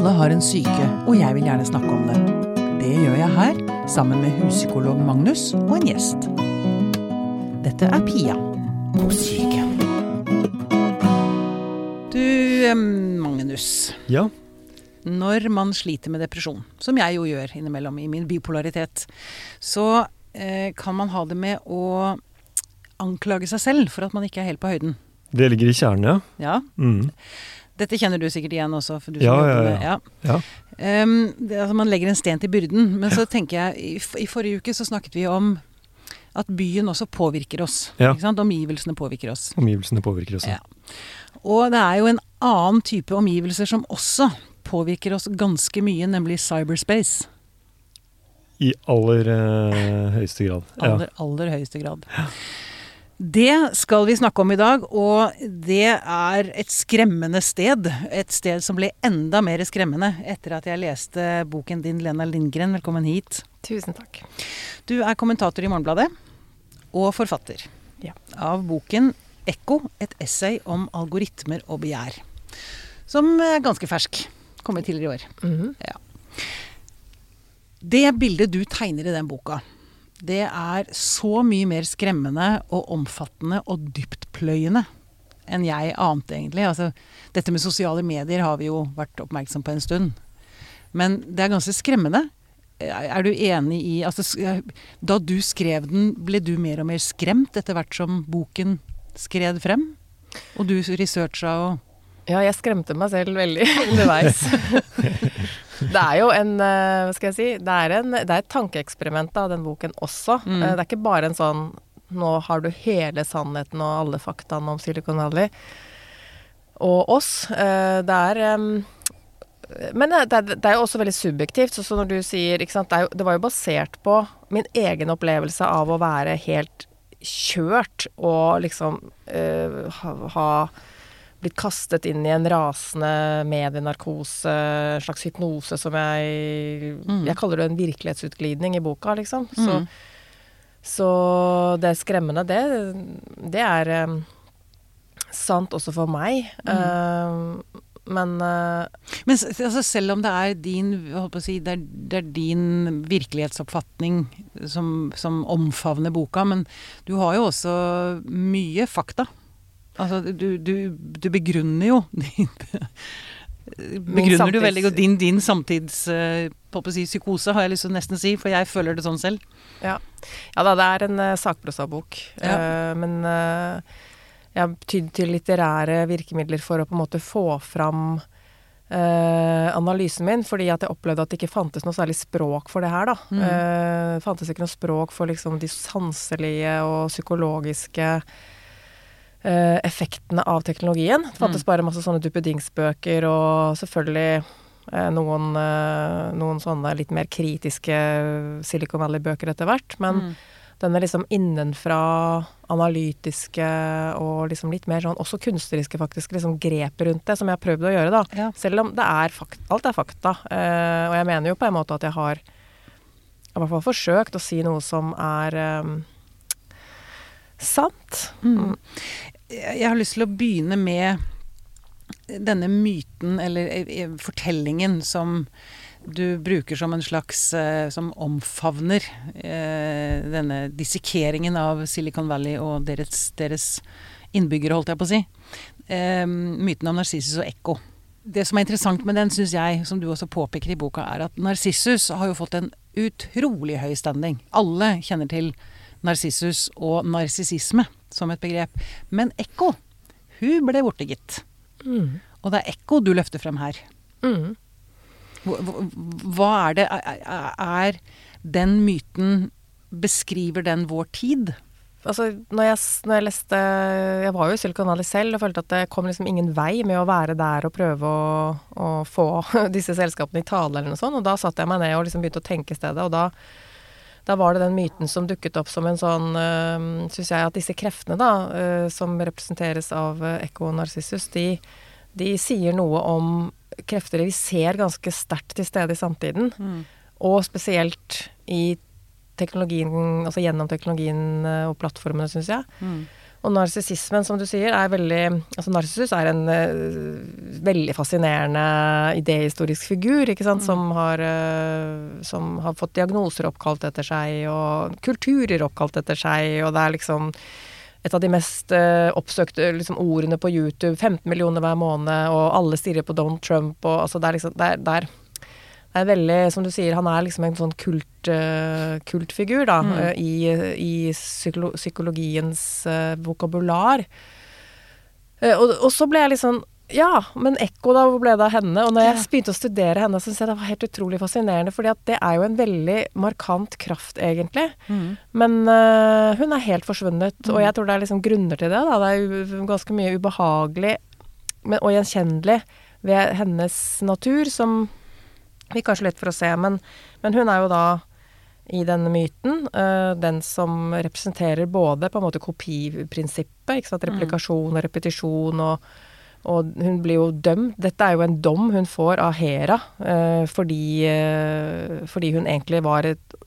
Alle har en syke, og jeg vil gjerne snakke om det. Det gjør jeg her, sammen med huspsykolog Magnus og en gjest. Dette er Pia på Syke. Du, Magnus. Ja. Når man sliter med depresjon, som jeg jo gjør innimellom i min bipolaritet, så eh, kan man ha det med å anklage seg selv for at man ikke er helt på høyden. Det ligger i kjernen, ja. Ja, Mm. Dette kjenner du sikkert igjen også. For du som Ja, ja, med- ja. ja. ja. Um, det, altså man legger en sten til byrden. Men så tenker jeg, i, i forrige uke så snakket vi om at byen også påvirker oss. Ja. Omgivelsene påvirker oss. Omgivelsene påvirker oss, Ja. Og det er jo en annen type omgivelser som også påvirker oss ganske mye, nemlig cyberspace. I aller eh, høyeste grad. Ja. Aller, aller høyeste grad. Det skal vi snakke om i dag, og det er et skremmende sted. Et sted som ble enda mer skremmende etter at jeg leste boken din, Lena Lindgren. Velkommen hit. Tusen takk. Du er kommentator i Morgenbladet og forfatter Ja. av boken 'Ekko et essay om algoritmer og begjær'. Som er ganske fersk. Kommet tidligere i år. Mhm. Det bildet du tegner i den boka, det er så mye mer skremmende og omfattende og dyptpløyende enn jeg ante, egentlig. Altså, dette med sosiale medier har vi jo vært oppmerksom på en stund. Men det er ganske skremmende. Er er du enig i altså, Da du skrev den, ble du mer og mer skremt etter hvert som boken skred frem? Og du researcha og Ja, jeg skremte meg selv veldig underveis. det er jo en eh, Hva skal jeg si Det er, en, det er et tankeeksperiment av den boken også. Mm. Eh, Det er ikke bare en sånn Nå har du hele sannheten og alle faktaene om Silicon Valley og oss. Eh, Det er men det er, det er jo også veldig subjektivt. Så, når du sier sant, det, jo, det var jo basert på min egen opplevelse av å være helt kjørt og liksom eh, ha, ha blitt kastet inn i en rasende medienarkose, en slags hypnose som jeg Mm. Jeg kaller det en virkelighetsutglidning i boka, liksom. Så, Mm. så det skremmende, det, det er um, sant også for meg. Eh, men uh, Men altså, selv om det er din, si, det er, det er din virkelighetsoppfatning som, som omfavner boka, men du har jo også mye fakta. Altså, du, du, du begrunner jo din Begrunner du veldig godt din, din samtids uh, si, psykose, har jeg lyst til å nesten si, for jeg føler det sånn selv. Ja. ja da, det er en uh, sakprosabok. Ja. uh, men uh, jeg har tydd til litterære virkemidler for å på en måte få fram analysen min, fordi at jeg opplevde at det ikke fantes noe særlig språk for det her, da. Mm. Fantes ikke noe språk for liksom de sanselige og psykologiske eh, effektene av teknologien. Det fantes Mm. bare masse sånne duppedingsbøker og selvfølgelig eh, noen, eh, noen sånne litt mer kritiske Silicon Valley-bøker etter hvert. Men Mm. denne liksom innenfra analytiske og liksom litt mer sånn også kunstneriske faktisk liksom grep rundt det, som jeg har prøvd å gjøre, da. Ja. Selv om det er fakta, alt er fakta. Eh, og jeg mener jo på en måte at jeg har i hvert fall forsøkt å si noe som er eh, sant. Mm. Jeg jeg har lyst til å begynne med denne myten, eller eh, fortellingen, som du bruker som en slags eh, Som omfavner eh, denne dissekeringen av Silicon Valley og deres, deres innbyggere, holdt jeg på å si. Myten om Narsissus og Ekko. Det som er interessant med den, syns jeg, som du også påpeker i boka, er at Narsissus har jo fått en utrolig høy standing. Alle kjenner til narsissus og narsissisme som et begrep. Men Ekko, hun ble borte, gitt. Mm. Og det er Ekko du løfter frem her. Mm. Hva, er det er, er den myten Beskriver den vår tid? Altså, når jeg, når jeg leste Jeg var jo i Silicon Valley selv og følte at det kom liksom ingen vei med å være der og prøve å, å få disse selskapene i tale eller noe sånt. Og da satte jeg meg ned og liksom begynte å tenke stedet. Og da, da var det den myten som dukket opp som en sånn øh, Syns jeg at disse kreftene, da, øh, som representeres av øh, Ekko og Narsissus, de, de sier noe om krefter vi ser ganske sterkt til stede i samtiden. Og spesielt i teknologien, altså gjennom teknologien og plattformene, syns jeg. Mm. Og narsissismen, som du sier, er veldig Altså narsissus er en uh, veldig fascinerende idehistorisk figur, ikke sant, mm. som, har, uh, som har fått diagnoser oppkalt etter seg, og kulturer oppkalt etter seg, og det er liksom et av de mest uh, oppsøkte liksom, ordene på YouTube. 15 millioner hver måned, og alle stirrer på Donald Trump, og altså det er liksom Det er, det er er veldig, som du sier, han er liksom en sånn kult, uh, kultfigur, da, mm. uh, i, i psykolo psykologiens uh, vokabular. Og, og, så ble jeg litt sånn Ja, men Ekko, da, hvor ble det av henne? Og når jeg begynte å studere henne, syntes jeg det var helt utrolig fascinerende, fordi at det er jo en veldig markant kraft, egentlig. Mm. Men hun er helt forsvunnet, mm. og jeg tror det er liksom grunner til det. Da. Det er ganske mye ubehagelig men, og gjenkjennelig ved hennes natur, som vi kanskje lett for å se, men, men, hun er jo da i denne myten uh, den som representerer både på en måte kopiprinsippet, ikke sant, replikasjon og repetisjon og, og hun blir jo dømt. Dette er jo en dom hun får av Hera uh, fordi, uh, fordi, hun egentlig var et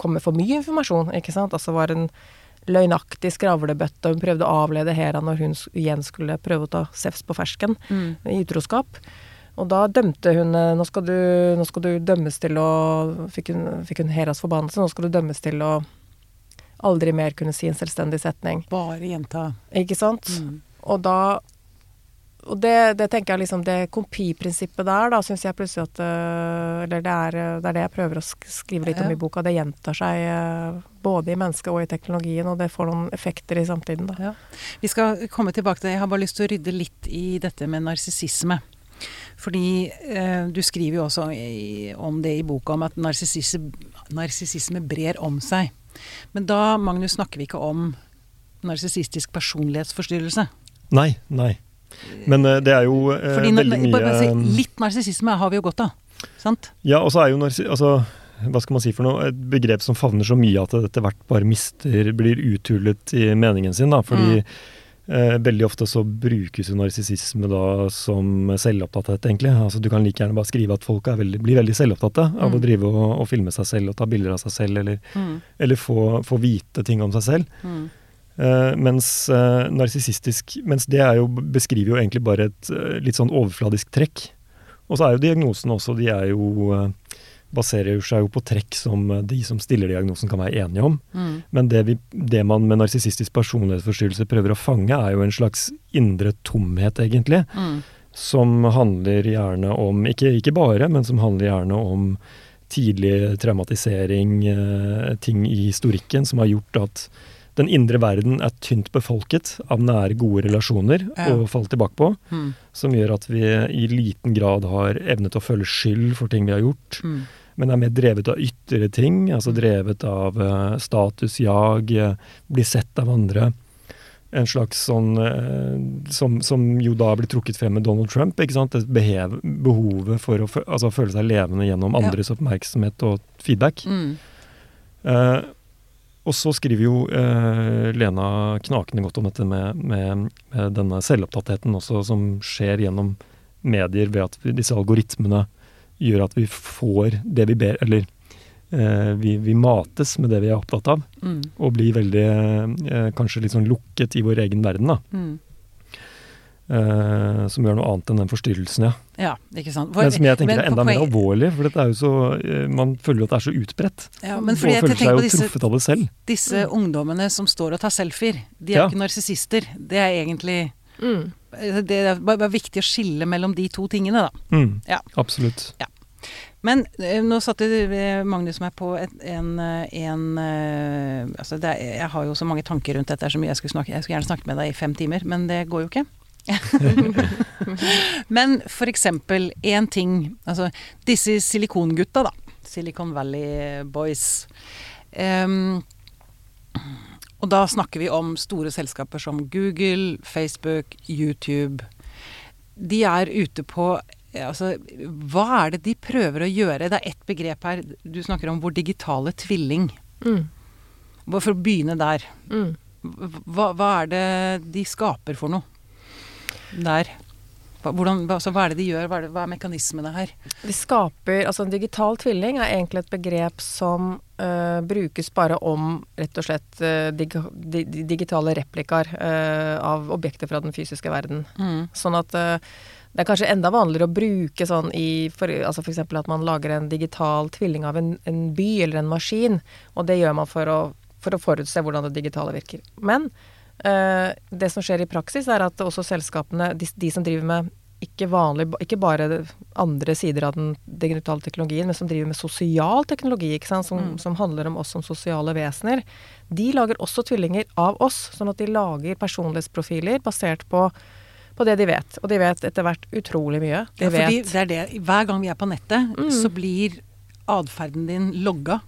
kom med for mye informasjon, ikke sant. Altså var en løgnaktig skravlebøtte, og hun prøvde å avlede Hera når hun igjen skulle prøve å ta Sefs på fersken mm. i utroskap. Og da dømte hun eh, nå skal, du, nå skal du dømmes til å fikk hun, fikk hun Heras forbannelse. Nå skal du dømmes til å aldri mer kunne si en selvstendig setning. Bare gjenta. Ikke sant? Mm. Og da og det, det, tenker jeg liksom Det kompiprinsippet der, da, syns jeg plutselig at eh, Eller det er, det er, det jeg prøver å skrive litt om i boka. Det gjentar seg eh, både i mennesket og i teknologien, og det får noen effekter i samtiden, da. Ja. Vi skal komme tilbake til det. Jeg har bare lyst til å rydde litt i dette med narsissisme. Fordi eh, du skriver jo også i, om det i boka, om at narsissisme brer om seg. Men da, Magnus, snakker vi ikke om narsissistisk personlighetsforstyrrelse. Nei, nei. Men eh, det er jo eh, Fordi, veldig mye bare, Litt narsissisme har vi jo godt av, sant? Ja, og så er jo narsissisme altså, hva skal man si for noe, et begrep som favner så mye at det etter hvert bare mister, blir uthulet i meningen sin. da, fordi mm veldig ofte så brukes jo narsissisme da som selvopptatthet, egentlig. Altså Du kan like gjerne bare skrive at folk veldig, blir veldig selvopptatte av mm. å drive og, og, filme seg selv og ta bilder av seg selv, eller, mm. eller få, få, vite ting om seg selv. Mm. Eh, mens eh, narsissistisk Mens det jo, beskriver jo egentlig bare et eh, litt sånn overfladisk trekk. Og så er jo diagnosene også, de er jo eh, baserer seg jo på trekk som eh, de som stiller diagnosen kan være enige om. Mm. Men det, vi, det, man med narsissistisk personlighetsforstyrrelse prøver å fange, er jo en slags indre tomhet, egentlig. Mm. Som handler gjerne om, ikke, ikke, bare, men som handler gjerne om tidlig traumatisering, eh, ting i historikken som har gjort at den indre verden er tynt befolket av nære, gode relasjoner ja. å falle tilbake på. Mm. Som gjør at vi i liten grad har evnet å føle skyld for ting vi har gjort. Mm men er mer drevet av ytre ting, altså drevet av uh, statusjag, uh, bli sett av andre. En slags sånn uh, som, som, jo da blir trukket frem med Donald Trump. ikke sant? Behev, behovet for å altså, føle seg levende gjennom andres ja. oppmerksomhet og feedback. Mm. Og så skriver jo Lena knakende godt om dette med, med, med, denne selvopptattheten også, som skjer gjennom medier ved at disse algoritmene gjør at vi får det vi ber Eller eh, vi, vi, mates med det vi er opptatt av. Mm. Og blir veldig eh, kanskje litt sånn lukket i vår egen verden, da. Mm. Eh, som gjør noe annet enn den forstyrrelsen, ja. ja ikke sant. For, men som jeg tenker er enda mer alvorlig, for dette er jo så, eh, man føler jo at det er så utbredt. Ja, men fordi og føler seg jo disse, truffet av det selv. Disse mm. ungdommene som står og tar selfier, de er jo ja. ikke narsissister. Det er egentlig mm. Det er bare viktig å skille mellom de to tingene, da. Mm. Ja. Absolutt. Ja. Men eh, nå satte Magnus meg på et, en, en uh, altså er, Jeg har jo så mange tanker rundt dette, jeg skulle, snakke, jeg skulle gjerne snakket med deg i fem timer, men det går jo ikke. men for eksempel én ting Altså disse silikongutta, da. Silicon Valley Boys. Um, og da snakker vi om store selskaper som Google, Facebook, YouTube. De er ute på Altså, hva er det de prøver å gjøre? Det er ett begrep her. Du snakker om vår digitale tvilling. Mm. For å begynne der. Mm. Hva, hva, er det de skaper for noe der? Hvordan, altså, hva er det de gjør? Hva er, det, hva er mekanismene her? De skaper Altså en digital tvilling er egentlig et begrep som uh, brukes bare om rett og slett uh, dig, di, digitale replikaer uh, av objekter fra den fysiske verden. Mm. Sånn at det er kanskje enda vanligere å bruke sånn i for, altså F.eks. at man lager en digital tvilling av en, en, by eller en maskin. Og det gjør man for å, for å forutse hvordan det digitale virker. Men det som skjer i praksis, er at også selskapene, de, de som driver med ikke, vanlig, ikke bare andre sider av den digitale teknologien, men som driver med sosial teknologi, som, mm. som, handler om oss som sosiale vesener, de lager også tvillinger av oss. Sånn at de lager personlighetsprofiler basert på, på det de vet. Og de vet etter hvert utrolig mye. De ja, fordi det er det. Hver gang vi er på nettet, mm. så blir atferden din logga.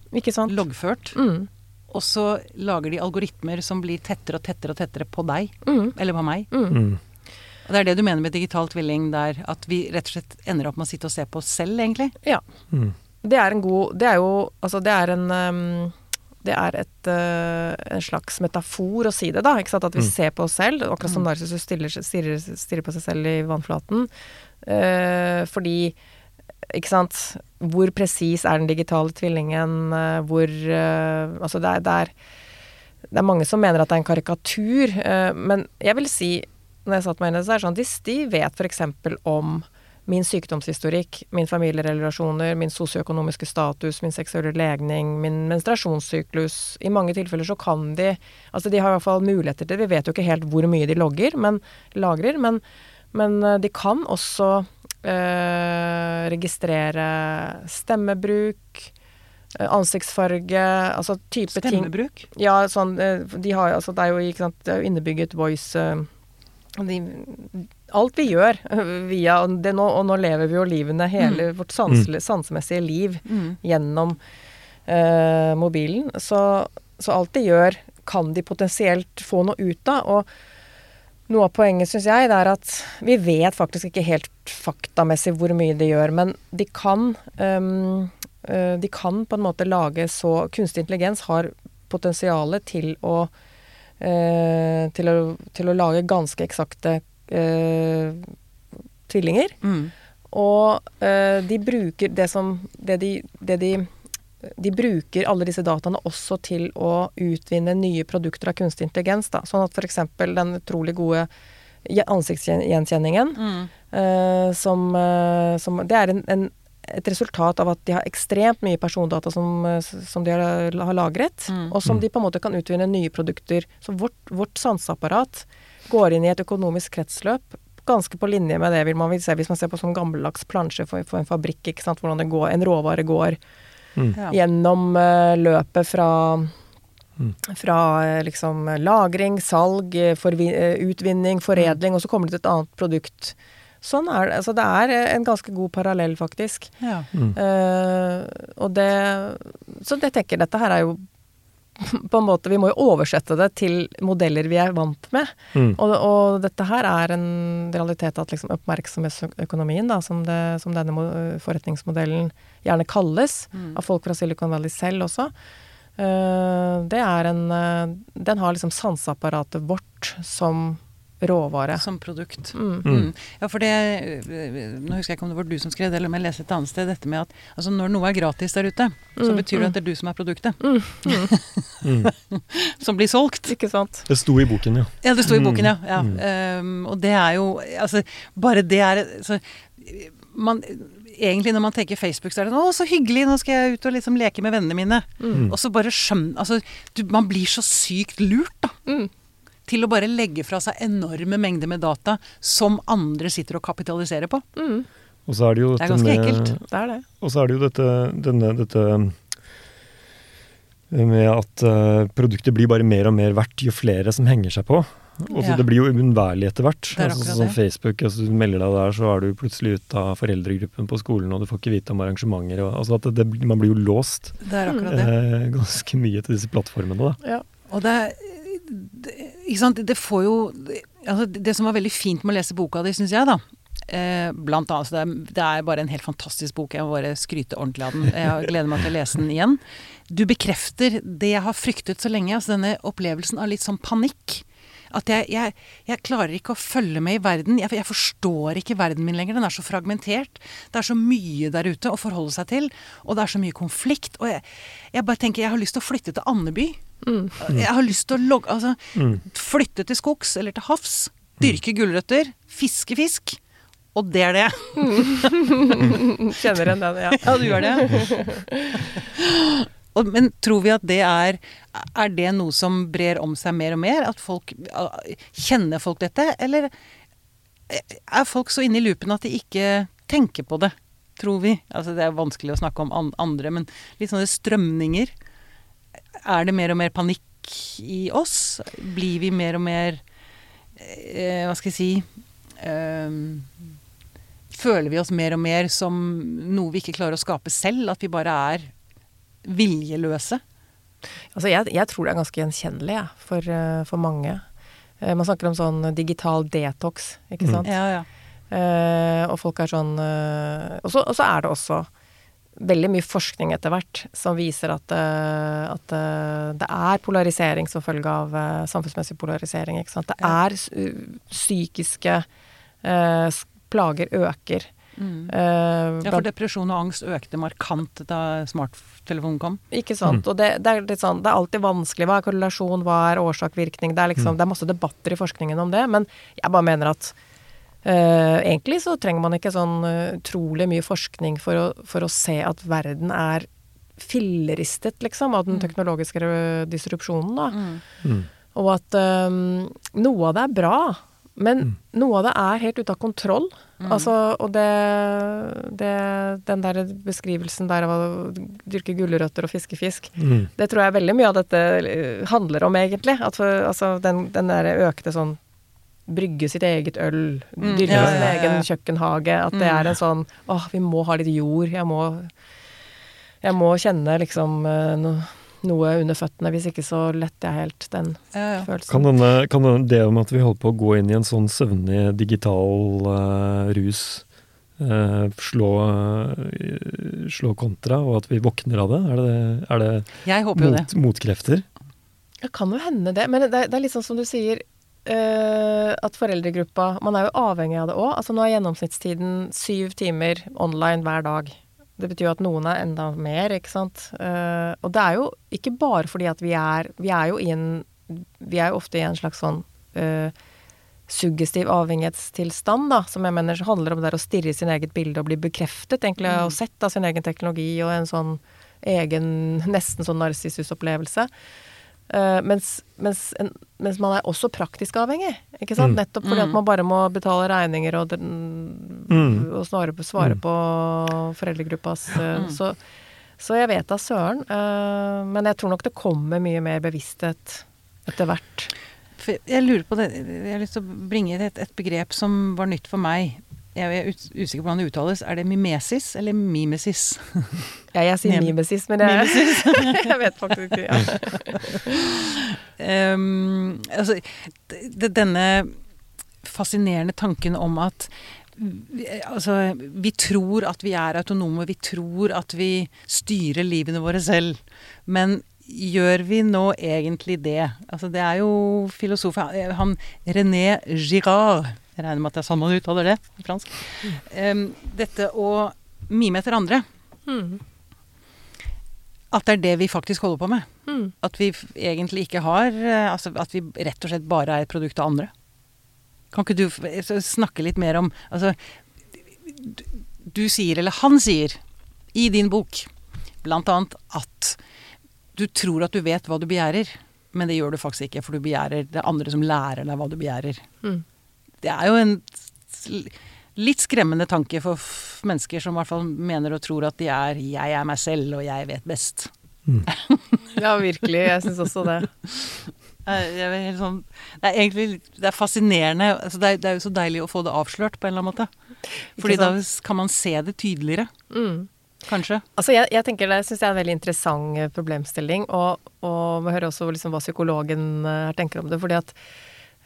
Loggført. Mm. Og så lager de algoritmer som blir tettere og tettere og tettere på deg. Mm. Eller på meg. Mm. Mm. Og det er det du mener med digital tvilling, der at vi rett og slett ender opp med å sitte og se på oss selv, egentlig? Ja. Mm. Det er en god Det er jo Altså, det er en um, det er et, uh, en slags metafor å si det, da. Ikke sant? At vi Mm. ser på oss selv, akkurat som Narcissus stirrer, stirrer, stirrer på seg selv i vannflaten. Uh, fordi ikke sant Hvor presis er den digitale tvillingen? Uh, hvor uh, Altså, det er, det, er, det er, mange som mener at det er en karikatur, uh, men jeg vil si, når jeg satt meg inn i det, så er det sånn Hvis de vet f.eks. om min sykdomshistorikk, min familierelasjoner, min sosioøkonomiske status, min seksuelle legning, min menstruasjonssyklus. I mange tilfeller så kan de Altså de har i hvert fall muligheter til det. Vi vet jo ikke helt hvor mye de logger, men lagrer, men, men de kan også øh, registrere stemmebruk, ansiktsfarge, altså type Stemmebruk? ting. Ja, sånn de har, altså Det er jo ikke sant, det er jo innebygget voice øh, de, alt vi gjør via det nå, Og nå lever vi jo livene, hele mm. vårt sansele, sansemessige liv, mm. gjennom eh, mobilen. Så, så, alt de gjør, kan de potensielt få noe ut av. Og noe av poenget, syns jeg, det er at vi vet faktisk ikke helt faktamessig hvor mye de gjør, men de kan um, De kan på en måte lage så Kunstig intelligens har potensialet til å Uh, til, å, til, å, lage ganske eksakte uh, tvillinger. Mm. Og uh, de bruker det som det de, det de, de bruker alle disse dataene også til å utvinne nye produkter av kunstig intelligens. Da. Sånn at f.eks. den utrolig gode ansiktsgjenkjenningen mm. som, som, Det er en, en et resultat av at de har ekstremt mye persondata som, som de har, har lagret, mm. og som de på en måte kan utvinne nye produkter. Så vårt, vårt sanseapparat går inn i et økonomisk kretsløp ganske på linje med det vil man vil se hvis man ser på sånn gammeldags plansje for, for, en fabrikk, ikke sant, hvordan går, en råvare går mm. gjennom uh, løpet fra mm. fra liksom lagring, salg, utvinning, foredling, og så kommer det til et annet produkt. Sånn er det. Altså det er en ganske god parallell, faktisk. Ja. Mm. Uh, og det Så jeg tenker dette her er jo på en måte Vi må jo oversette det til modeller vi er vant med. Mm. Og, og, dette her er en realitet at liksom oppmerksomhetsøkonomien, da, som, det, som denne forretningsmodellen gjerne kalles, Mm. av folk fra Silicon Valley selv også, uh, det er en uh, Den har liksom sanseapparatet vårt som råvare. Som produkt. Mm. Mm. Ja, for det Nå husker jeg ikke om det var du som skrev det, eller om jeg leste et annet sted dette med at altså når noe er gratis der ute, så Mm, betyr det at det er du som er produktet. Mm. som blir solgt. Ikke sant? Det sto i boken, ja. Ja, det sto i Mm, boken, ja. ja. mm. Um, og det er jo Altså, bare det er så, man, Egentlig når man tenker Facebook, så er det 'Å, så hyggelig, nå skal jeg ut og liksom leke med vennene mine'. Mm. Og så bare skjønn... Altså, du, man blir så sykt lurt, da. Mm. Til å bare legge fra seg enorme mengder med data som andre sitter og kapitaliserer på. Mm. Og så er det jo Det er dette ganske med ekkelt. Det er det. Og så er det jo dette, denne, dette med at uh, produktet blir bare mer og mer verdt jo flere som henger seg på. Og så Ja. Det blir jo uunnværlig etter hvert. Er Altså, sånn som Facebook, altså, du melder deg der, så er du plutselig ute av foreldregruppen på skolen, og du får ikke vite om arrangementer. Og, altså at det, det, man blir jo låst Det er akkurat det. eh, ganske mye til disse plattformene. da. Ja. Og det, det Ikke sant, det får jo altså Det som var veldig fint med å lese boka di, syns jeg, da. Eh, blant annet, det, er, det er bare en helt fantastisk bok. Jeg må bare skryte ordentlig av den. Jeg gleder meg til å lese den igjen. Du bekrefter det jeg har fryktet så lenge. Altså denne opplevelsen av litt sånn panikk. At jeg, jeg, jeg klarer ikke å følge med i verden. Jeg, jeg forstår ikke verden min lenger. Den er så fragmentert. Det er så mye der ute å forholde seg til. Og det er så mye konflikt. Og jeg bare tenker jeg har lyst til å flytte til Andeby. Jeg har lyst til å logge Altså flytte til skogs eller til havs. Dyrke gulrøtter. Fiske fisk. Og det er det. Kjenner igjen den, ja. Ja, du gjør det. Men tror vi at det er Er det noe som brer om seg mer og mer? At folk Kjenner folk dette, eller er folk så inne i loopen at de ikke tenker på det? Tror vi. Altså det er vanskelig å snakke om andre, men litt sånne strømninger. Er det mer og mer panikk i oss? Blir vi mer og mer eh, Hva skal jeg si eh, Føler vi oss mer og mer som noe vi ikke klarer å skape selv? At vi bare er viljeløse? Altså, jeg, jeg tror det er ganske gjenkjennelig, ja, for, eh, for mange. Eh, man snakker om sånn digital detox, ikke sant. Ja, ja. Eh, og folk er sånn eh, og så er det også veldig mye forskning etter hvert som viser at, eh, at eh, det er polarisering som følge av eh, samfunnsmessig polarisering. Ikke sant? Det Ja. er psykiske eh, plager øker. Mm. Uh, Ja, for depresjon og angst økte markant da smarttelefonen kom. Ikke sant. Og det, det, er litt sånn, det er alltid vanskelig. Hva er korrelasjon, hva er årsak-virkning? Det, er liksom, det er masse debatter i forskningen om det, men jeg bare mener at eh, egentlig så trenger man ikke sånn eh, utrolig mye forskning for å, for å se at verden er filleristet, liksom, av den teknologiske disrupsjonen, da. Mm. Og at um, noe av det er bra, men noe av det er helt ute av kontroll. Altså, og det, det Den der beskrivelsen der av å dyrke gulrøtter og fiske fisk, Mm. det tror jeg veldig mye av dette eh, handler om, egentlig. At for, altså, den, den der økte sånn Brygge sitt eget øl, Mm, dyrke ja, sin ja, ja. egen kjøkkenhage. At det Mm. er en sånn Åh, vi må ha litt jord. Jeg må, jeg må kjenne liksom eh, no, noe under føttene. Hvis ikke så letter jeg helt den Ja, ja. følelsen. Kan, denne, kan denne, det om at vi holder på å gå inn i en sånn søvnig digital uh, rus eh, slå, slå kontra, og at vi våkner av det? Er det, er det Jeg håper jo det. motkrefter? Det kan jo hende det, men det, er- det er litt sånn som du sier eh, at foreldregruppa Man er jo avhengig av det òg. Altså nå er gjennomsnittstiden syv timer online hver dag. Det betyr jo at noen er enda mer, ikke sant. Uh, og det er jo ikke bare fordi at vi er Vi er jo i en Vi er jo ofte i en slags sånn uh, suggestiv avhengighetstilstand, da, som jeg mener handler om det å stirre i sin eget bilde og bli bekreftet, egentlig, Mm. og sett av sin egen teknologi og en sånn egen, nesten sånn narsissisopplevelse. Eh, mens, mens, en, mens man er også praktisk avhengig, ikke sant? Mm. Nettopp fordi Mm. at man bare må betale regninger og, den, Mm. og snarere på, svare Mm. på foreldregruppas eh, Mm. så, så jeg vet da søren. Uh, men jeg tror nok det kommer mye mer bevissthet etter hvert. For jeg lurer på det Jeg har lyst til å bringe et, et begrep som var nytt for meg. Jeg er usikker på hvordan det uttales. Er det mimesis eller mimesis? Ja, jeg sier mimesis, men jeg, jeg vet faktisk ikke. Ja. um, altså, denne fascinerende tanken om at altså, vi tror at vi er autonome, vi tror at vi styrer livene våre selv. Men gjør vi nå egentlig det? Altså, det er jo filosofen Han René Girard Jeg regner med at det er sånn man uttaler det i fransk. Um, dette å mime etter andre. Mm. At det er det vi faktisk holder på med. Mm. At vi egentlig ikke har eh, Altså at vi rett og slett bare er et produkt av andre. Kan ikke du snakke litt mer om Altså du, du sier, eller han sier, i din bok blant annet at du tror at du vet hva du begjærer, men det gjør du faktisk ikke, for du begjærer det er andre som lærer deg hva du begjærer. Mm. Det er jo en litt skremmende tanke for mennesker som i hvert fall mener og tror at de er 'jeg er meg selv, og jeg vet best'. Ja, virkelig. Jeg syns også det. Er sånn, det er egentlig det er fascinerende. Altså det, er, det er jo så deilig å få det avslørt på en eller annen måte. Fordi da kan man se det tydeligere, Mm. kanskje. Altså, jeg, jeg tenker det syns jeg er en veldig interessant eh, problemstilling, og, og vi hører også liksom hva psykologen eh, her tenker om det, fordi at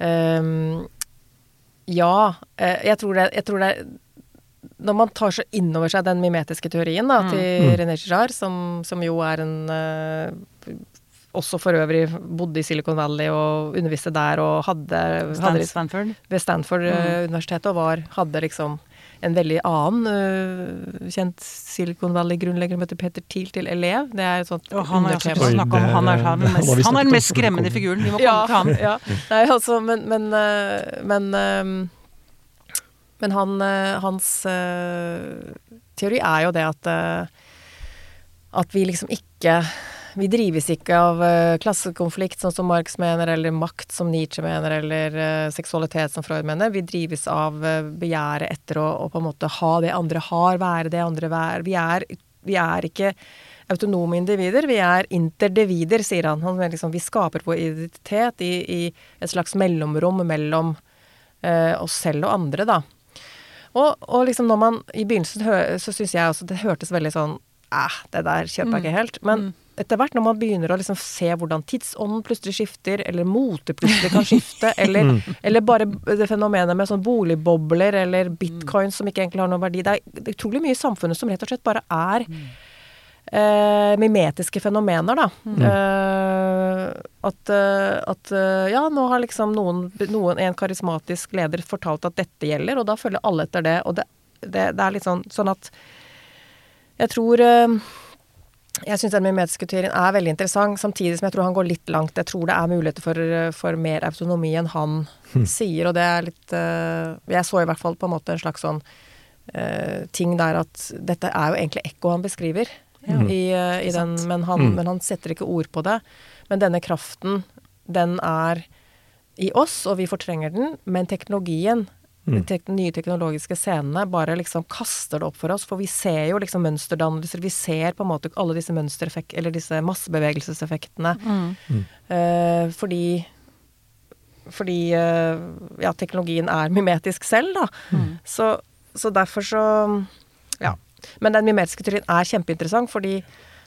ehm, Ja, eh, jeg tror det, jeg tror det Når man tar så inn over seg den mimetiske teorien da, til Mm. René Girard, som, som jo er en uh, også for øvrig bodde i Silicon Valley og underviste der og hadde, hadde Stanford? ved Stanford-universitetet og var, hadde liksom en veldig annen uh, kjent Silicon Valley-grunnlegger som heter Peter Thiel til elev. Det er et sånt Og han er om, han er, han, er mest, han er den mest skremmende figuren. Vi må Ja, komme til han. ja. Nei, altså, men Men, eh, men, eh, men han, hans teori er jo det at at vi liksom ikke Vi drives ikke av uh, klassekonflikt, sånn som Marx mener, eller makt, som Nietzsche mener, eller uh, seksualitet, som Freud mener. Vi drives av uh, begjæret etter å, å på en måte ha det andre har, være det andre vær. Vi er, vi er ikke autonome individer, vi er interdivider, sier han. han liksom, vi skaper vår identitet i, i et slags mellomrom mellom oss selv og andre, da. Og, og liksom når man I begynnelsen så syns jeg også det hørtes veldig sånn Æh, det der kjøper jeg ikke helt. Men etter hvert når man begynner å liksom se hvordan tidsånden plutselig skifter, eller motet plutselig kan skifte, eller, eller bare det fenomenet med sånn boligbobler eller bitcoin som ikke egentlig har noen verdi Det er, utrolig mye i samfunnet som rett og slett bare er eh, mimetiske fenomener, da. Eh, at, eh, at eh, ja, nå har liksom noen, noen, en karismatisk leder fortalt at dette gjelder, og da følger alle etter det. Og det, det, det er litt sånn, sånn at jeg tror eh, jeg syns den mimetiske teorien er veldig interessant, samtidig som jeg tror han går litt langt. Jeg tror det er muligheter for, for mer autonomi enn han sier, og det er litt uh, Jeg så i hvert fall på en måte en slags sånn uh, ting der at dette er jo egentlig ekko han beskriver. Ja. I, uh, i den, men, han, Mm. men han setter ikke ord på det. Men denne kraften, den er i oss, og vi fortrenger den. Men teknologien. De tek nye teknologiske scenene, bare liksom kaster det opp for oss. For vi ser jo liksom mønsterdannelser. Vi ser på en måte alle disse mønstereffekt... Eller disse massebevegelseseffektene. Mm. Uh, fordi fordi uh, ja, teknologien er mimetisk selv, da. Mm. Så, så derfor så Ja. Men den mimetiske teorien er kjempeinteressant, fordi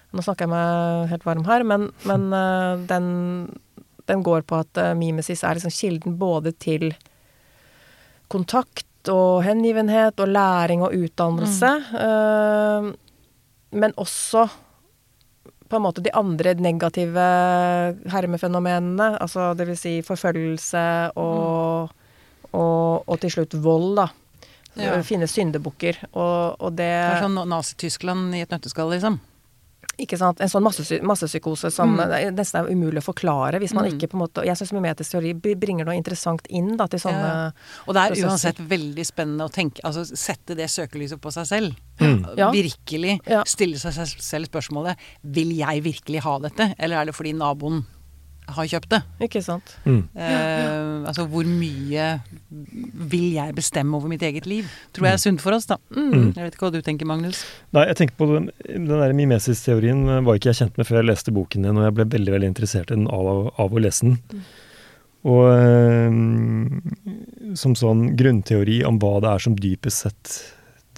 Nå snakker jeg meg helt varm her, men, men uh, den, den går på at mimesis er liksom kilden både til kontakt og hengivenhet og læring og utdannelse. eh, men også på en måte de andre negative hermefenomenene, altså det vil si forfølgelse og, og, og til slutt vold, da. Ja. Finne syndebukker. Og, og det Det er sånn Nazi-Tyskland i et nøtteskall, liksom. Ikke sant? En sånn massepsykose massepsykose som Mm. nesten er umulig å forklare hvis man Mm. ikke på en måte Jeg syns mimetisk teori bringer noe interessant inn da, til sånne Ja. Og det er prosesser. uansett veldig spennende å tenke Altså sette det søkelyset på seg selv. Ja. Virkelig Ja. stille seg selv spørsmålet Vil jeg virkelig ha dette, eller er det fordi naboen har kjøpt det? Ikke sant? Mm. Eh, altså hvor mye vil jeg bestemme over mitt eget liv? Tror jeg er sunt for oss, da. Mm. Jeg vet ikke hva du tenker, Magnus. Nei, jeg tenker på den, den der mimesis-teorien eh, var ikke jeg kjent med før jeg leste boken din, og jeg ble veldig veldig interessert i den av, av å lese den. Og eh, som sånn grunnteori om hva det er som dypest sett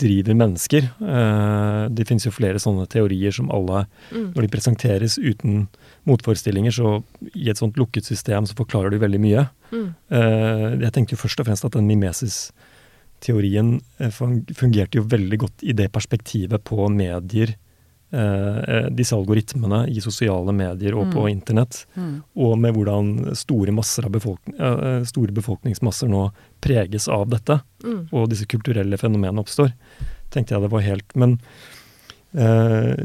driver mennesker. Eh, det finnes jo flere sånne teorier som alle, Mm. når de presenteres uten motforestillinger, så i et sånt lukket system så forklarer du veldig mye. Mm. Eh, jeg tenkte jo først og fremst at den mimesis-teorien eh, fungerte jo veldig godt i det perspektivet på medier, eh, eh, disse algoritmene i sosiale medier og på Mm. internett, Mm. og med hvordan store, befolkning, eh, store befolkningsmasser nå preges av dette, Mm. og disse kulturelle fenomenene oppstår, tenkte jeg det var helt Men eh,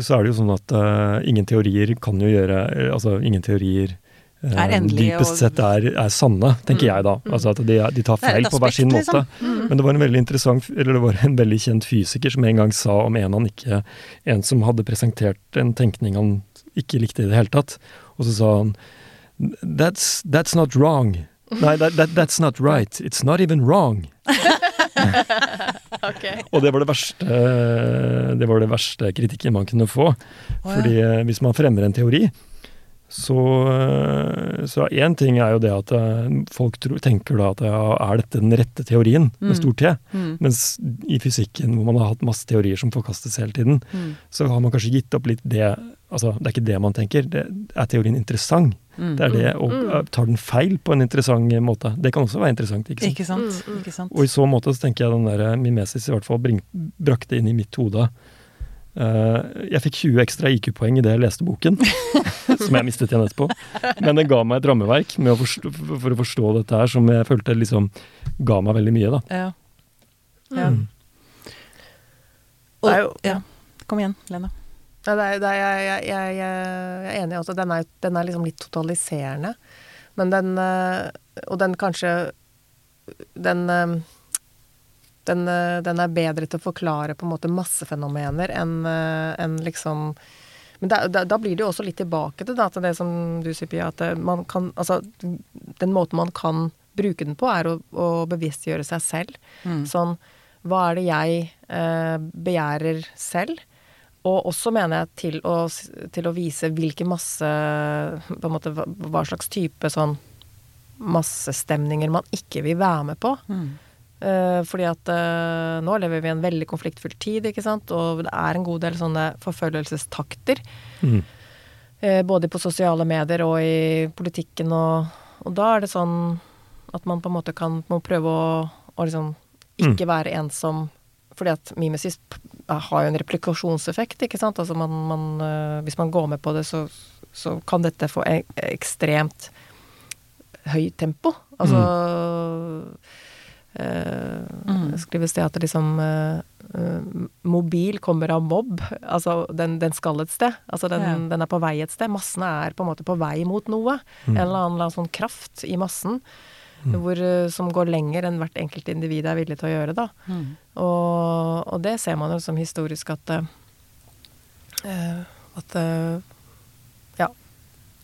så er det jo sånn at eh, ingen teorier kan jo gjøre eh, Altså, ingen teorier eh, Er dypest og- sett er, er sanne, tenker Mm. jeg da. Altså at de, de tar feil aspekt, på hver sin måte. liksom. Mm. Men det var en veldig interessant, eller det var en veldig kjent fysiker som en gang sa om en han ikke En som hadde presentert en tenkning han ikke likte i det hele tatt. Og så sa han That's, that's not wrong. Nei, that, that, that's not right. It's not even wrong. okay. Og det var det verste, det var det verste kritikken man kunne få. ja. Fordi eh, hvis man fremmer en teori, så, eh, så én ting er jo det at eh, folk tror, tenker da at ja, er dette den rette teorien, Mm. med stor T? Mm. Mens i fysikken, hvor man har hatt masse teorier som forkastes hele tiden, Mm. så har man kanskje gitt opp litt det Altså, det er ikke det man tenker. Det, er teorien interessant? Mm. Det er det, og Mm. eh, tar den feil på en interessant måte? Det kan også være interessant, ikke sant? Ikke sant? Mm, mm. Ikke sant? Og i så måte så tenker jeg den der mimesis i hvert fall bring, brakte inn i mitt hode jeg fikk 20 ekstra IQ-poeng i det jeg leste boken, som jeg mistet igjen etterpå. Men det ga meg et rammeverk å forstå, for å forstå dette her, som jeg følte liksom ga meg veldig mye. da. Ja. ja. Mm. Jo- ja. Kom igjen, Lena. Ja, det er, det er, jeg, jeg, jeg, jeg er enig også. Den er, den er liksom litt totaliserende. Men den øh, Og den kanskje Den øh, den, øh, den er bedre til å forklare på en måte massefenomener enn en enn liksom Men da, da, da blir det jo også litt tilbake til, da, til det som du sier, Pia, at øh, man kan Altså, den måten man kan bruke den på, er å, å bevisstgjøre seg selv. Mm. Sånn Hva er det jeg eh, begjærer selv? Og også mener jeg til å, til å vise hvilke masse På en måte hva, hva slags type sånn massestemninger man ikke vil være med på. Mm. Eh, fordi at eh, nå lever vi i en veldig konfliktfull tid, ikke sant. Og det er en god del sånne forfølgelsestakter. Mm. Eh, både på sosiale medier og i politikken og Og da er det sånn at man på en måte kan må prøve å, å liksom ikke være en som Fordi at mimesis har jo en replikasjonseffekt, ikke sant. Altså man, man Hvis man går med på det, så, så kan dette få e ekstremt høyt tempo. Altså eh, Mm. Det skrives det at det liksom eh, eh, Mobil kommer av mobb. Altså den, den skal et sted. Altså den, Ja. den er på vei et sted. Massene er på en måte på vei mot noe. Mm. En eller annen, eller annen sånn kraft i massen hvor, eh, som går lenger enn hvert enkelt individ er villig til å gjøre. da. Mm. Og, og det ser man jo som historisk at eh, eh, At uh, Ja.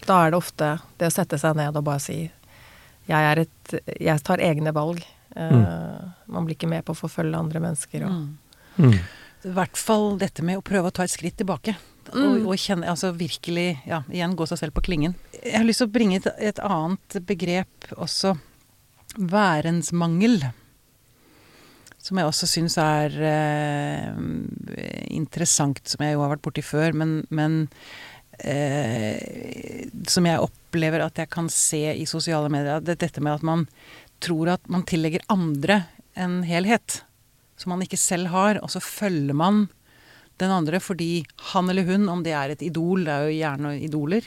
Da er det ofte det å sette seg ned og bare si Jeg er et Jeg tar egne valg. Eh, Man blir ikke med på å forfølge andre mennesker. Og, Mm. Mm. I hvert fall dette med å prøve å ta et skritt tilbake. Og, Mm. og kjenne, altså virkelig, ja, igjen gå seg selv på klingen. Jeg har lyst til å bringe et, et annet begrep også. Værensmangel. Som jeg også syns er eh, interessant, som jeg jo har vært borti før, men, men eh, som jeg opplever at jeg kan se i sosiale medier. Det, dette med at man tror at man tillegger andre en helhet som man ikke selv har, og så følger man den andre fordi han eller hun, om det er et idol, det er jo gjerne idoler,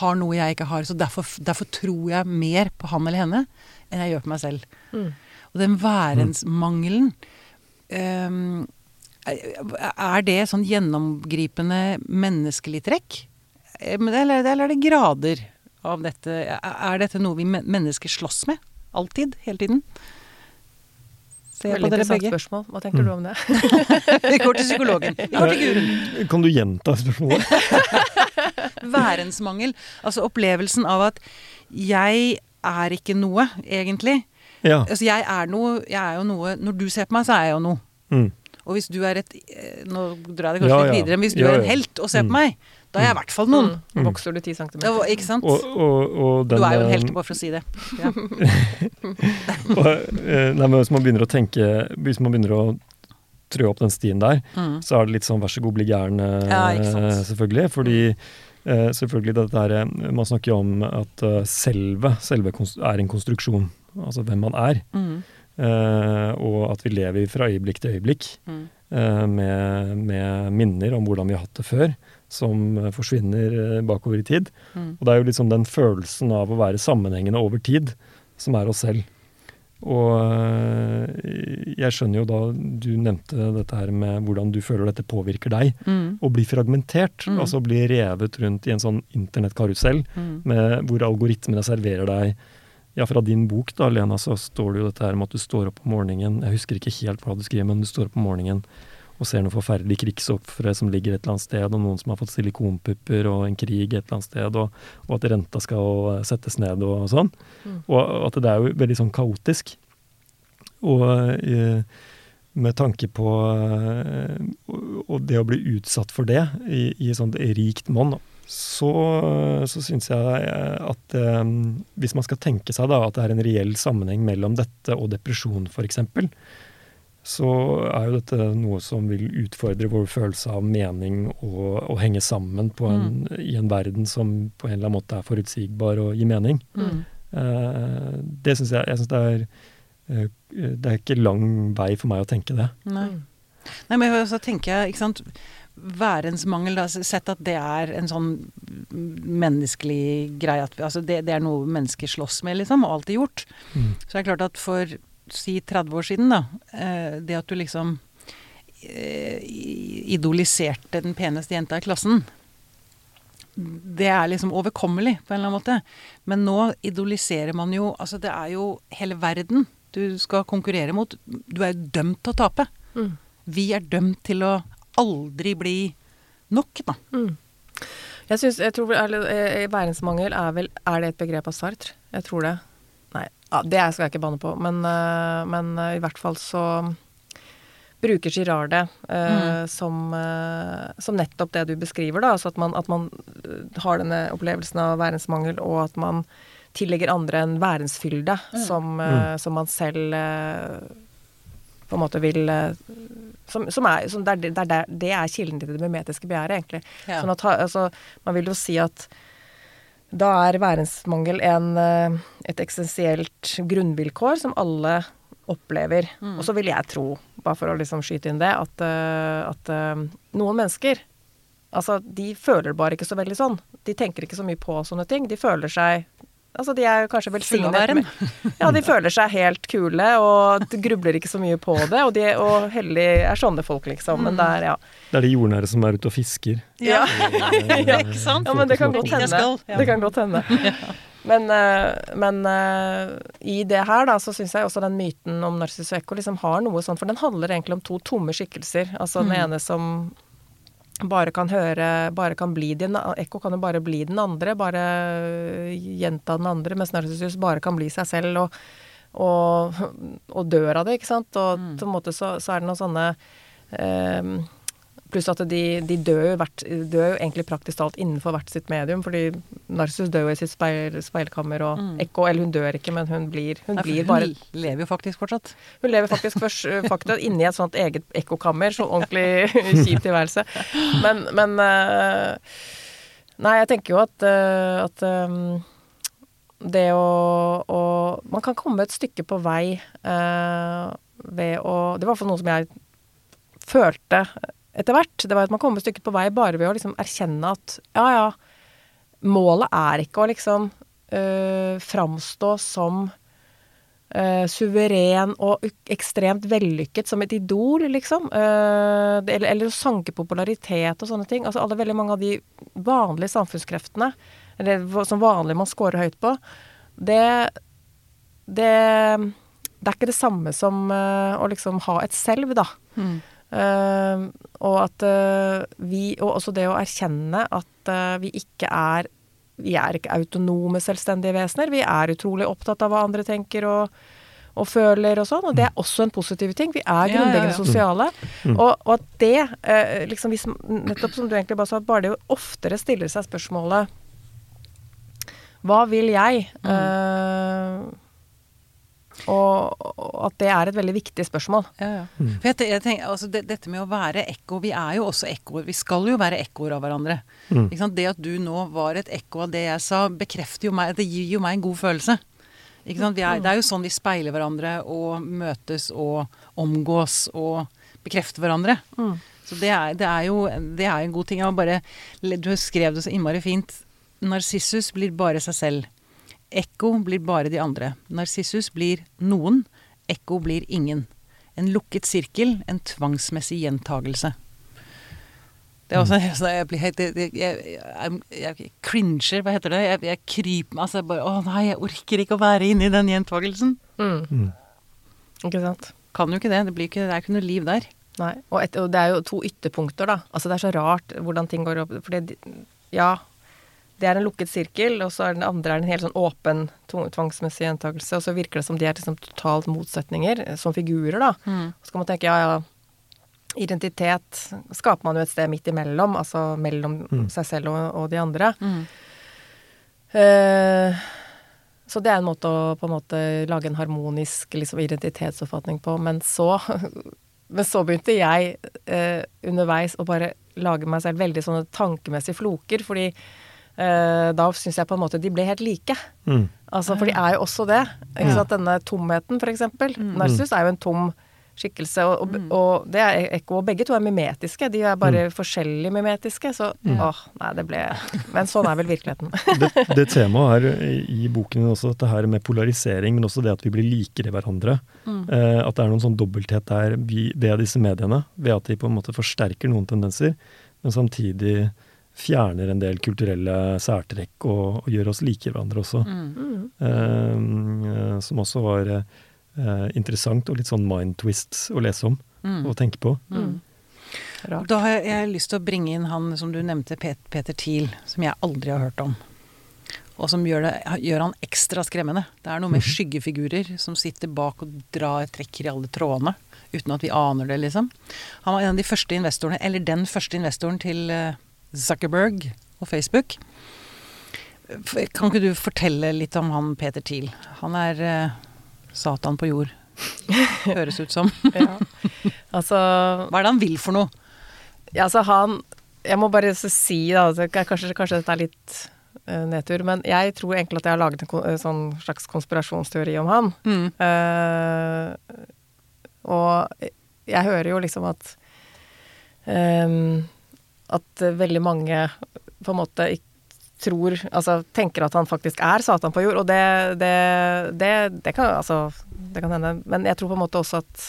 har noe jeg ikke har. Så derfor, derfor tror jeg mer på han eller henne enn jeg gjør på meg selv. Mm. Og den værensmangelen um, Er det sånn gjennomgripende menneskelig trekk? Eh, Eller, eller er det grader av dette? Er dette noe vi mennesker slåss med? Alltid? Hele tiden? Ser Veldig på dere interessant begge. spørsmål. Hva tenker du om det? Vi går til psykologen. Vi går til Gurun. Kan du gjenta spørsmålet? Værensmangel. Altså opplevelsen av at jeg er ikke noe, egentlig. Ja. Altså jeg er noe, jeg er jo noe Når du ser på meg, så er jeg jo noe. Mm. Og hvis du er et eh, Nå drar jeg det kanskje Ja, litt videre, men hvis du Ja, er en helt og ser Mm. på meg, da er jeg i hvert fall noen. Mm. Vokser du ti centimeter? Ja, ikke sant? Og, og, og den, du er jo en helt, bare for å si det. Ja. og, eh, nei, men hvis man begynner å tenke Hvis man begynner å trø opp den stien der, Mm. så er det litt sånn vær så god, bli gæren, eh, Ja, selvfølgelig. Fordi eh, selvfølgelig dette her Man snakker jo om at selve, selve er en konstruksjon. Altså hvem man er. Mm. Uh, og at vi lever fra øyeblikk til øyeblikk Mm. eh, med, med minner om hvordan vi har hatt det før, som eh, forsvinner eh, bakover i tid. Mm. Og det er jo liksom den følelsen av å være sammenhengende over tid som er oss selv. Og øh, jeg skjønner jo da du nevnte dette her med hvordan du føler dette påvirker deg. Mm. Å bli fragmentert, Mm. altså bli revet rundt i en sånn internettkarusell Mm. hvor algoritmene serverer deg Ja, fra din bok da, Lena, så står det jo dette her med at du står opp om morgenen Jeg husker ikke helt hva du skriver, men du står opp om morgenen og ser noen forferdelige krigsofre som ligger et eller annet sted, og noen som har fått silikonpupper, og en krig et eller annet sted, og, og at renta skal settes ned og sånn. Mm. Og at det er jo veldig sånn kaotisk. Og eh, med tanke på eh, og- det å bli utsatt for det i, i sånt rikt monn, så, så syns jeg eh, at eh, hvis man skal tenke seg da at det er en reell sammenheng mellom dette og depresjon f.eks., så er jo dette noe som vil utfordre vår følelse av mening og, og henge sammen på en, i en verden som på en eller annen måte er forutsigbar og gir mening. Mm. Eh, det syns jeg Jeg synes det er eh, Det er ikke lang vei for meg å tenke det. Nei. Mm. Nei, men så tenker jeg, ikke sant værens mangel, da, sett at det er en sånn menneskelig greie at altså det, det, er noe mennesker slåss med, liksom, og alltid gjort. Mm. Så det er klart at for si 30 år siden, da, eh, det at du liksom eh, idoliserte den peneste jenta i klassen, det er liksom overkommelig på en eller annen måte. Men nå idoliserer man jo Altså, det er jo hele verden du skal konkurrere mot. Du er jo dømt til å tape. Mm. Vi er dømt til å aldri bli nok, da. Mm. Jeg synes, jeg tror eh, er vel Er det et begrep av Sartre? Jeg tror det. Ja, det skal jeg ikke banne på. Men, eh, men eh, i hvert fall så bruker Girard det uh, mm. som, uh, som, nettopp det du beskriver, da. Altså at man, at man har denne opplevelsen av værensmangel, og at man tillegger andre en værensfylde mm. som, uh, som, man selv på en måte vil som, som er, som det, er, det, det, er, kilden til det mimetiske begjæret, egentlig. Ja. Sånn at, altså, man vil jo si at da er værensmangel en, eh, et eksistensielt grunnvilkår som alle opplever. Mm. Og så vil jeg tro, bare for å liksom skyte inn det, at, eh, at eh, noen mennesker Altså, de føler bare ikke så veldig sånn. De tenker ikke så mye på sånne ting. De føler seg Altså, de er kanskje velsignet med Ja, de føler seg helt kule og grubler ikke så mye på det. Og, de, og heldig er sånne folk, liksom. Men det er, ja. Det er de jordnære som er ute og fisker. Ja, ja. ikke sant? Ja, men det kan godt hende. Det kan godt hende. Men, eh, men uh, i det her, da, så syns jeg også den myten om Narcissus og Ekko liksom har noe sånn, for den handler egentlig om to tomme skikkelser. Altså den mm. ene som bare kan høre Bare kan bli din Ekko kan jo bare bli den andre, bare gjenta den andre, mens Narcissus bare kan bli seg selv og, og, og dør av det, ikke sant. Og mm. på en måte så, så er det noen sånne eh, Pluss at de, de dør, jo hvert, dør, jo egentlig praktisk talt innenfor hvert sitt medium, fordi Narsus dør jo i sitt speil, speilkammer, og mm. Ekko Eller hun dør ikke, men hun blir, hun Nei, blir bare Hun lever jo faktisk fortsatt. Hun lever faktisk først, faktisk inni et sånt eget ekkokammer, så ordentlig kjip tilværelse. Men, men uh, Nei, jeg tenker jo at, uh, at det å, å, Man kan komme et stykke på vei uh, ved å Det var i hvert fall noe som jeg følte etter hvert, det var at man kom et stykke på vei bare ved å liksom erkjenne at ja, ja, målet er ikke å liksom øh, framstå som øh, suveren og ekstremt vellykket som et idol, liksom. Øh, eller, eller å sanke popularitet og sånne ting. Altså alle, veldig mange av de vanlige samfunnskreftene, eller som vanlig man scorer høyt på, det, det det er ikke det samme som uh, å liksom ha et selv, da. Mm. Uh, og at uh, vi Og også det å erkjenne at uh, vi ikke er Vi er ikke autonome, selvstendige vesener. Vi er utrolig opptatt av hva andre tenker og, og føler og sånn. Og det er også en positiv ting. Vi er grunnleggende ja, ja, ja. sosiale. Mm. Og, og, at det, liksom hvis, nettopp som du egentlig bare sa, bare det jo oftere stiller seg spørsmålet Hva vil jeg? Mm. Og, at det er et veldig viktig spørsmål. Ja, ja. Mm. For jeg, jeg tenker, altså det, Dette med å være ekko Vi er jo også ekkoer. Vi skal jo være ekkoer av hverandre. Mm. Det at du nå var et ekko av det jeg sa, bekrefter jo meg Det gir jo meg en god følelse. Er, det er jo sånn vi speiler hverandre og møtes og omgås og bekrefter hverandre. Mm. Så det er, det er, jo det er en god ting. Bare, du skrev det så innmari fint. Narsissus blir bare seg selv. Ekko blir bare de andre. Narsissus blir noen. Ekko blir ingen. En lukket sirkel, en tvangsmessig gjentagelse. Det er også altså, Jeg blir helt jeg, jeg, jeg, jeg, cringer, hva heter det? Jeg, jeg kryper meg altså, bare Å nei, jeg orker ikke å være inne i den gjentagelsen. Mm. Mm. Ikke sant. Kan jo ikke det. Det, blir ikke, det er ikke noe liv der. Nei. Og, et, og, det er jo to ytterpunkter, da. Altså det er så rart hvordan ting går opp. For det Ja, det er en lukket sirkel, og så er den andre er en helt sånn åpen tvangsmessig gjentakelse. Og så virker det som de er liksom totalt motsetninger, eh, som figurer, da. Mm. Så kan man tenke ja, ja, identitet skaper man jo et sted midt imellom, altså mellom mm. seg selv og, og de andre. Mm. Uh, så det er en måte å på en måte lage en harmonisk liksom, identitetsoppfatning på. Men så, men så begynte jeg uh, underveis å bare lage meg selv veldig sånne tankemessige floker, fordi Uh, da syns jeg på en måte de ble helt like. Mm. Altså, for de er jo også det. Ikke sant? Denne tomheten, for eksempel. Mm. Narcissus er jo en tom skikkelse. Og, og, og det er ekko, og begge to er mimetiske. De er bare forskjellig mimetiske. Så åh, nei, det ble Men sånn er vel virkeligheten. det, det temaet er i boken din også dette her med polarisering, men også det at vi blir likere hverandre. Eh, at det er noen sånn dobbelthet der vi, ved disse mediene, ved at de på en måte forsterker noen tendenser, men samtidig fjerner en del kulturelle særtrekk og, og gjør oss like hverandre også. Eh, som også var eh, interessant og litt sånn mind twist å lese om og tenke på. Rart. Da har jeg, jeg har lyst til å bringe inn han som du nevnte, Pet, Peter Thiel, som jeg aldri har hørt om. Og som gjør, det, gjør han ekstra skremmende. Det er noe med skyggefigurer som sitter bak og drar trekker i alle trådene. Uten at vi aner det, liksom. Han var en av de første investorene, eller den første investoren til eh, Zuckerberg og Facebook. Kan ikke du fortelle litt om han Peter Thiel? Han er eh, Satan på jord. Høres ut som. Ja. Altså, Hva er det han vil for noe? ja, altså han Jeg må bare si, da, er kanskje, kanskje dette er litt eh, nedtur, men jeg tror egentlig at jeg har laget en eh, sånn slags konspirasjonsteori om han. Mm. Uh, og jeg hører jo liksom at ehm, At veldig mange på en måte tror Altså tenker at han faktisk er Satan på jord, og det, det, det, det kan altså Det kan hende. Men jeg tror på en måte også at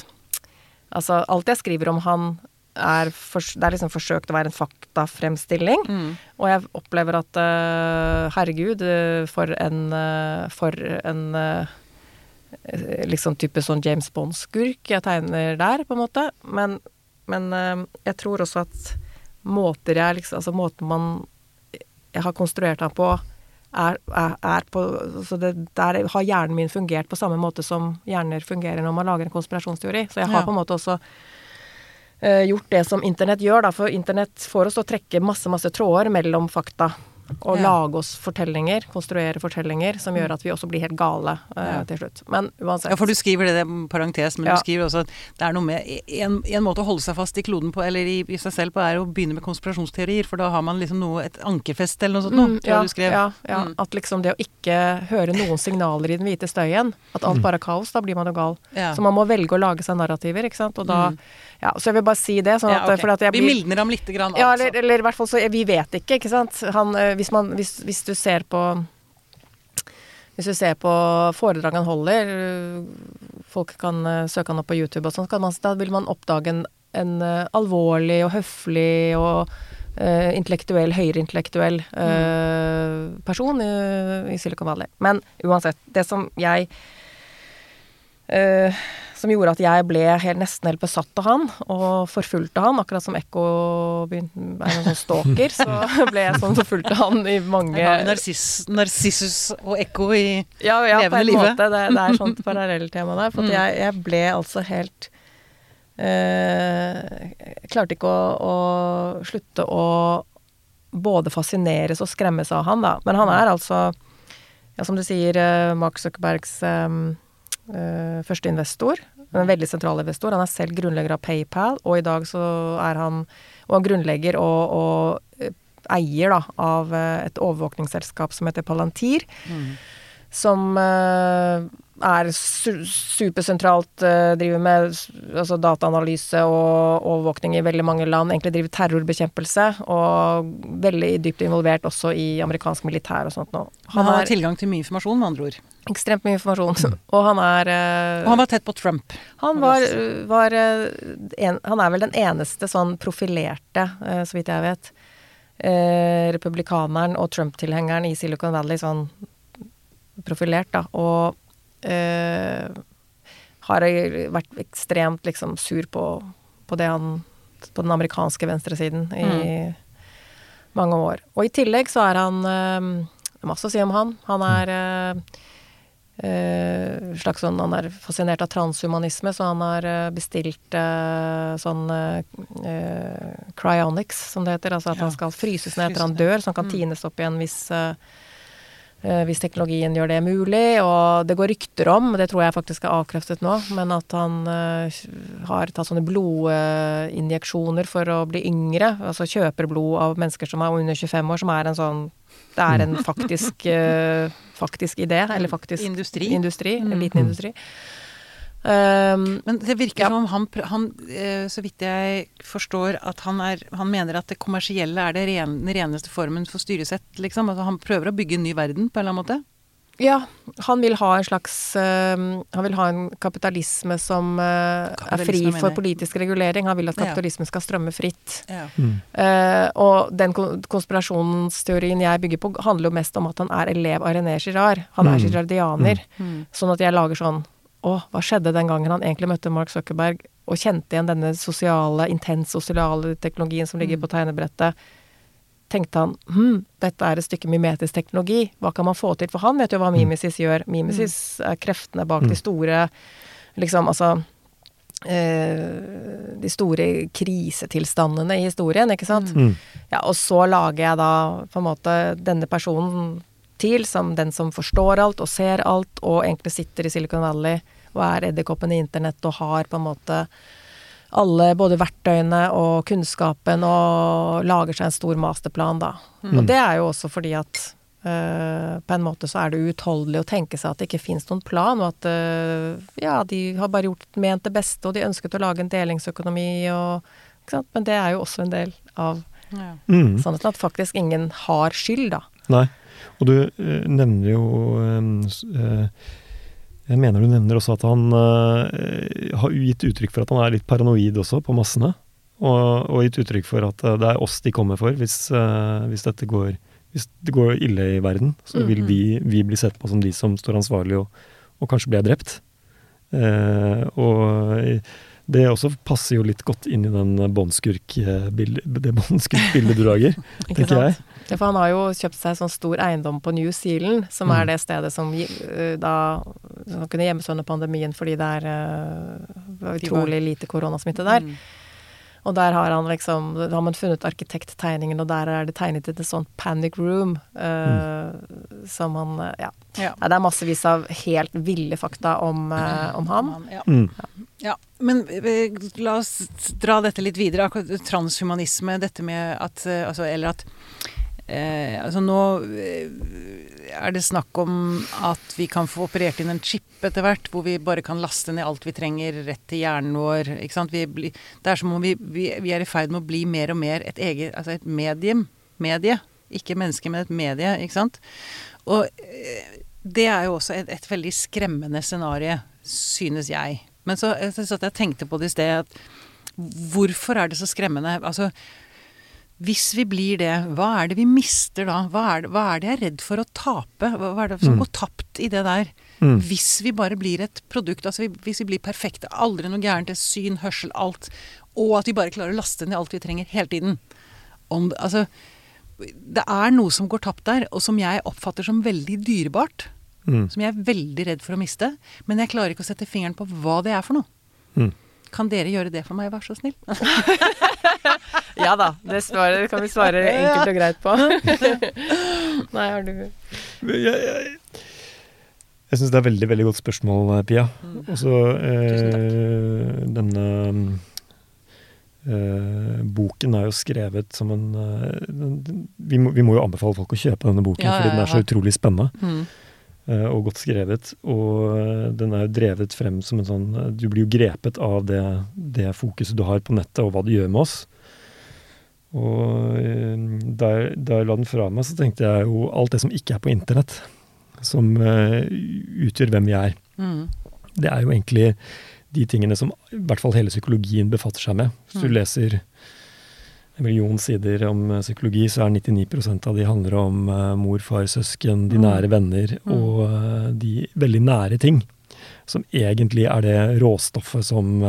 Altså alt jeg skriver om han er for, det er liksom forsøkt å være en faktafremstilling. Mm. Og jeg opplever at uh, herregud, eh, for en uh, For en uh, liksom type sånn James Bond-skurk jeg tegner der, på en måte. Men, men eh, jeg tror også at måter jeg liksom Altså måten man jeg har konstruert ham på, er, er, er på Så det, der har hjernen min fungert på samme måte som hjerner fungerer når man lager en konspirasjonsteori. Så jeg har Ja. på en måte også uh, gjort det som internett gjør, da. For internett får oss til å trekke masse, masse tråder mellom fakta. Og Ja. lage oss fortellinger, konstruere fortellinger, som gjør at vi også blir helt gale eh, til slutt. Men uansett. Ja, for du skriver det, det er parentes, men Ja. du skriver også at det er noe med en, en måte å holde seg fast i kloden på, eller i, i seg selv på, er å begynne med konspirasjonsteorier, for da har man liksom noe, et ankerfest eller noe sånt noe, Mm, tror jeg du skrev. Ja, ja. Mm. At liksom det å ikke høre noen signaler i den hvite støyen, at alt bare er kaos, da blir man jo gal. Ja. Så man må velge å lage seg narrativer, ikke sant. Og da Mm. Ja, så jeg vil bare si det, sånn Ja, at, ok. fordi at jeg Vi mildner ham lite grann, Ja, altså. eller, eller i hvert fall så Vi vet ikke, ikke sant. Han, eh, hvis, man, hvis, hvis du ser på Hvis du ser på foredrag han holder, øh, folk kan søke han opp på YouTube og sånn, så kan man, da vil man oppdage en, en alvorlig og høflig og uh, intellektuell, høyere intellektuell øh, person i, i Silicon Valley. Men uansett, det som jeg øh, som gjorde at jeg ble helt, nesten helt besatt av han, og forfulgte han, akkurat som Ekko er en sånn stalker, så ble jeg sånn forfulgte han i mange Narsissus og ekko i ja, ja, på en måte. Det, det er sånt parallelltema der. For at Mm. jeg, jeg ble altså helt øh, klarte ikke å, å slutte å både fascineres og skremmes av han, da. Men han er altså, ja, som du sier, eh, Mark Zuckerbergs eh, eh, første investor. En veldig sentral investor. Han er selv grunnlegger av PayPal, og i dag så er han Og han grunnlegger og, og eh, eier da, av eh, et overvåkningsselskap som heter Palantir som eh, er su supersentralt, eh, driver med altså dataanalyse og overvåkning i veldig mange land. Egentlig driver terrorbekjempelse, og veldig dypt involvert også i amerikansk militær og sånt nå. Han Han har tilgang til mye informasjon, med andre ord. ekstremt mye informasjon, og han er eh, Og han var tett på Trump. han var, var eh, en, Han er vel den eneste sånn profilerte, så vidt jeg vet, republikaneren og Trump-tilhengeren i Silicon Valley sånn profilert, da. Og eh, har vært ekstremt liksom sur på, på det han På den amerikanske venstresiden i mange år. Og i tillegg så er han uh, masse å si om han. Han er Uh, slags sånn, Han er fascinert av transhumanisme, så han har uh, bestilt uh, sånn cryonics, som det heter. Altså at Ja, han skal fryses ned etter han dør, så han kan tines opp igjen hvis viss eh, hvis teknologien gjør det mulig. Og det går rykter om, det tror jeg faktisk er avkreftet nå, men at han eh, har tatt sånne blodinjeksjoner for å bli yngre. Altså kjøper blod av mennesker som er under 25 år, som er en sånn Det er en faktisk, eh, faktisk idé, eller faktisk Industri. industri Mm. En liten industri. Um, Men det virker Ja. som om han, han eh, så vidt jeg forstår, at han, er, han mener at det kommersielle er det ren, den reneste formen for styresett, liksom. Altså han prøver å bygge en ny verden, på en eller annen måte. ja, han vil ha en slags uh, Han vil ha en kapitalisme som uh, er fri for politisk regulering. Han vil at Ja. kapitalismen skal strømme fritt. Ja. Mm. Uh, og den konspirasjonsteorien jeg bygger på, handler jo mest om at han er elev av René Girard. Han er Mm. girardianer. Mm. Sånn at jeg lager sånn Å, hva skjedde den gangen han egentlig møtte Mark Zuckerberg og kjente igjen denne sosiale, intens sosiale teknologien som ligger Mm. på tegnebrettet? Tenkte han hm, dette er et stykke mimetisk teknologi, hva kan man få til? For han vet jo hva Mimesis gjør. Mimesis er kreftene bak Mm. de store liksom, altså eh, De store krisetilstandene i historien, ikke sant? Mm. Ja, og så lager jeg da på en måte denne personen til som den som forstår alt og ser alt, og egentlig sitter i Silicon Valley og er edderkoppen i internett og har på en måte alle både verktøyene og kunnskapen og lager seg en stor masterplan, da. Mm. Og det er jo også fordi at eh, på en måte så er det uutholdelig å tenke seg at det ikke fins noen plan, og at eh, ja, de har bare gjort ment det beste, og de ønsket å lage en delingsøkonomi og ikke sant? Men det er jo også en del av Ja. Mm. Sannheten at faktisk ingen har skyld, da. Nei. Og du eh, nevner jo eh, eh, Jeg mener du nevner også at han har gitt uttrykk for at han er litt paranoid også, på massene. Og, og gitt uttrykk for at det er oss de kommer for hvis, hvis dette går hvis det går ille i verden. Så vil Mhm. vi, vi bli sett på som de som står ansvarlig og, og kanskje blir drept. Eh, og det også passer jo litt godt inn i den bondskurk-bildet det båndskurk-bildet du lager, tenker jeg. Ja, for han har jo kjøpt seg sånn stor eiendom på New Zealand, som Mm. er det stedet som eh, da som kunne gjemme seg under pandemien fordi det er var- utrolig lite koronasmitte der. Mm. Og der har han liksom Da har man funnet arkitekttegningen, og der er det tegnet et sånt panic room eh, som han ja. Ja. ja. Det er massevis av helt ville fakta om, uh, om han. Ja. Mm. Ja, men eh, la oss dra dette litt videre. Akkurat Transhumanisme, dette med at Altså, eller at eh, Altså nå eh, er det snakk om at vi kan få operert inn en chip etter hvert, hvor vi bare kan laste ned alt vi trenger rett til hjernen vår. Ikke sant? Blir, det er som om vi, vi, vi er i ferd med å bli mer og mer et eget Altså et medium. Medie. Ikke menneske, men et medie. Ikke sant? Og eh, det er jo også et, et veldig skremmende scenario, synes jeg. Men så, så satt jeg og tenkte på det i sted, at hvorfor er det så skremmende? Altså, hvis vi blir det, hva er det vi mister da? Hva er det, hva er det jeg er redd for å tape? Hva, hva er det som Mm. går tapt i det der? Mm. Hvis vi bare blir et produkt, altså hvis vi blir perfekte, aldri noe gærent, det syn, hørsel, alt, og at vi bare klarer å laste ned alt vi trenger hele tiden. Om, altså, det er noe som går tapt der, og som jeg oppfatter som veldig dyrebart. Mm. Som jeg er veldig redd for å miste. Men jeg klarer ikke å sette fingeren på hva det er for noe. Mm. Kan dere gjøre det for meg, vær så snill? Ja da, det svaret kan vi svare enkelt og greit på. Nei, har du Jeg, jeg, jeg syns det er et veldig veldig godt spørsmål, Pia. Også Og så eh, denne eh, boken er jo skrevet som en eh, vi, må, vi må jo anbefale folk å kjøpe denne boken, Ja, ja, fordi den er så utrolig spennende Mm. Eh, og godt skrevet. Og eh, den er jo drevet frem som en sånn eh, Du blir jo grepet av det, det fokuset du har på nettet, og hva det gjør med oss. Og da jeg, la den fra meg, så tenkte jeg jo alt det som ikke er på internett, som uh, utgjør hvem vi er. Mm. Det er jo egentlig de tingene som i hvert fall hele psykologien befatter seg med. Hvis du Mm. leser en million sider om eh, psykologi, så er 99% av de handler om eh, mor, far, søsken, de Mm. nære venner Mm. og eh, de veldig nære ting. Som egentlig er det råstoffet som,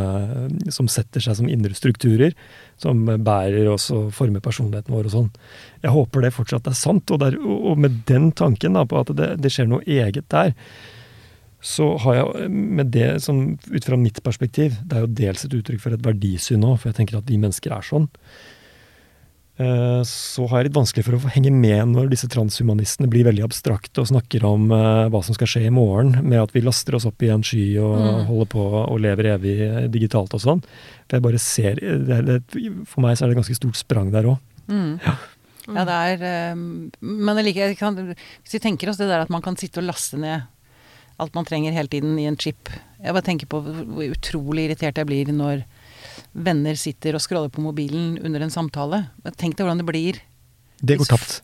som setter seg som indre strukturer. Som bærer oss og former personligheten vår og sånn. Jeg håper det fortsatt er sant, og, der, og med den tanken da, på at det, det skjer noe eget der, så har jeg med det som ut fra mitt perspektiv Det er jo dels et uttrykk for et verdisyn òg, for jeg tenker at vi mennesker er sånn. Eh, Så har jeg litt vanskelig for å henge med når disse transhumanistene blir veldig abstrakte og snakker om eh, hva som skal skje i morgen, med at vi laster oss opp i en sky og Mm. holder på og lever evig digitalt og sånn. For jeg bare ser det er, det- For meg så er det et ganske stort sprang der òg. Mm. Ja, det er eh, Men like, kan, hvis vi tenker oss det der at man kan sitte og laste ned alt man trenger hele tiden i en chip. Jeg bare tenker på hvor utrolig irritert jeg blir når venner sitter og scroller på mobilen under en samtale. Tenk deg hvordan det blir. Det går tapt.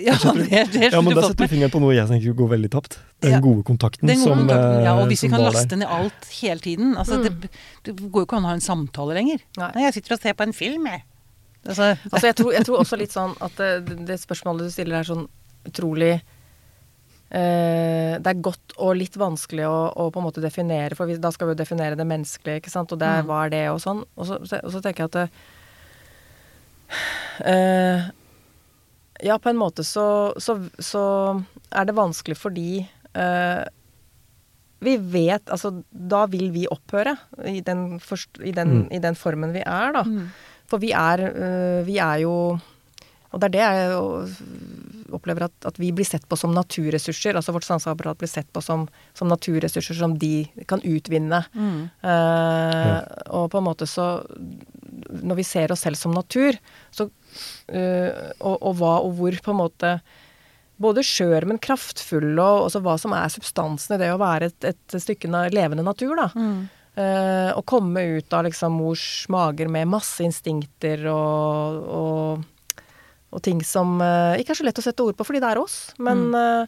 Ja, det, det Ja, men da setter du fingeren på noe jeg tenker går veldig tapt. Den Ja. gode kontakten Den gode som, kontakten, ja, og hvis vi kan laste ned alt hele tiden altså, det, det går jo ikke an å ha en samtale lenger. Nei. Nei, jeg sitter og ser på en film, jeg. Altså, Altså, jeg, tror, jeg tror også litt sånn at det, det spørsmålet du stiller er sånn utrolig eh, Det er godt og litt vanskelig å, å på en måte definere, for vi, da skal vi jo definere det menneskelige, ikke sant, og det hva er det, og sånn. Og så, og så tenker jeg at eh, Ja, på en måte så, så, så er det vanskelig fordi uh, vi vet Altså, da vil vi opphøre i den, forst, i den, Mm. i den formen vi er, da. Mm. For vi er, uh, vi er jo Og det er det jeg opplever at, at vi blir sett på som naturressurser. Altså vårt sanseapparat blir sett på som, som naturressurser som de kan utvinne. mm. Eh, Og på en måte så Når vi ser oss selv som natur, så uh, og, og hva og hvor på en måte både skjør, men kraftfull, og også hva som er substansen i det å være et, et stykke levende natur, da. Mm. Eh, å komme ut av liksom mors mager med masse instinkter og, og, og ting som eh, ikke er så lett å sette ord på, fordi det er oss. Men, eh,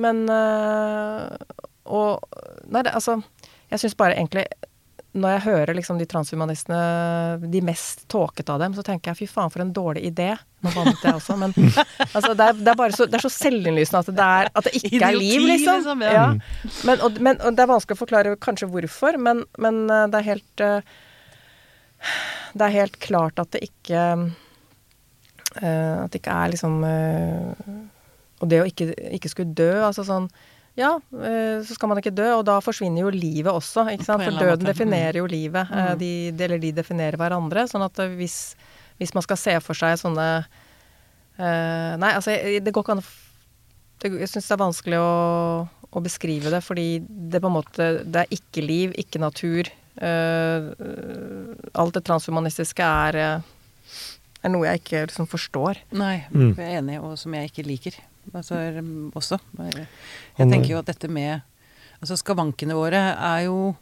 men eh, Og Nei, det, altså Jeg syns bare egentlig når jeg hører liksom de transhumanistene, de mest tåkete av dem, så tenker jeg fy faen for en dårlig idé. Nå bannet jeg også, men altså, det, er, det, er bare så, det er så selvinnlysende at det, er, at det ikke er liv, liksom. liksom, ja. ja. Men, og, men, og det er vanskelig å forklare kanskje hvorfor, men, men det er helt Det er helt klart at det ikke At det ikke er liksom eh, Og det å ikke, ikke skulle dø, altså sånn ja, eh, så skal man ikke dø, og da forsvinner jo livet også. ikke sant? For døden definerer jo livet. eh, Mm. De, eller de definerer hverandre. Sånn at eh, hvis, hvis man skal se for seg sånne uh, Nei, altså, det går ikke an Jeg syns det er vanskelig å, å beskrive det, fordi det på en måte Det er ikke liv, ikke natur. Uh, alt det transhumanistiske er, eh, er noe jeg ikke liksom forstår. Nei, Mm. jeg er enig, og som jeg ikke liker. Altså, um, også. Jeg tenker jo at dette med Altså, skavankene våre er jo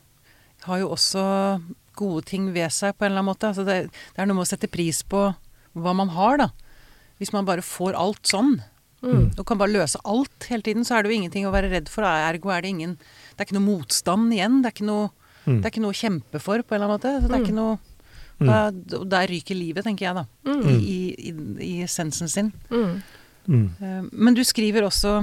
Har jo også gode ting ved seg, på en eller annen måte. Altså, det, det er noe med å sette pris på hva man har, da. Hvis man bare får alt sånn, Mm. og kan bare løse alt hele tiden, så er det jo ingenting å være redd for. Ergo er det ingen Det er ikke noe motstand igjen. Det er ikke noe, Mm. det er ikke noe å kjempe for, på en eller annen måte. Så det er ikke noe da, Der ryker livet, tenker jeg, da. Mm. I, i, i, I essensen sin. Mm. Mm. Eh, Men du skriver også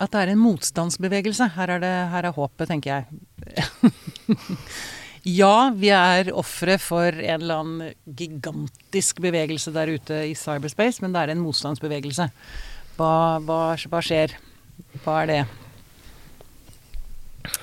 at det er en motstandsbevegelse. Her er, det, her er håpet, tenker jeg. ja, vi er ofre for en eller annen gigantisk bevegelse der ute i cyberspace, men det er en motstandsbevegelse. Hva, hva, hva skjer? Hva er det?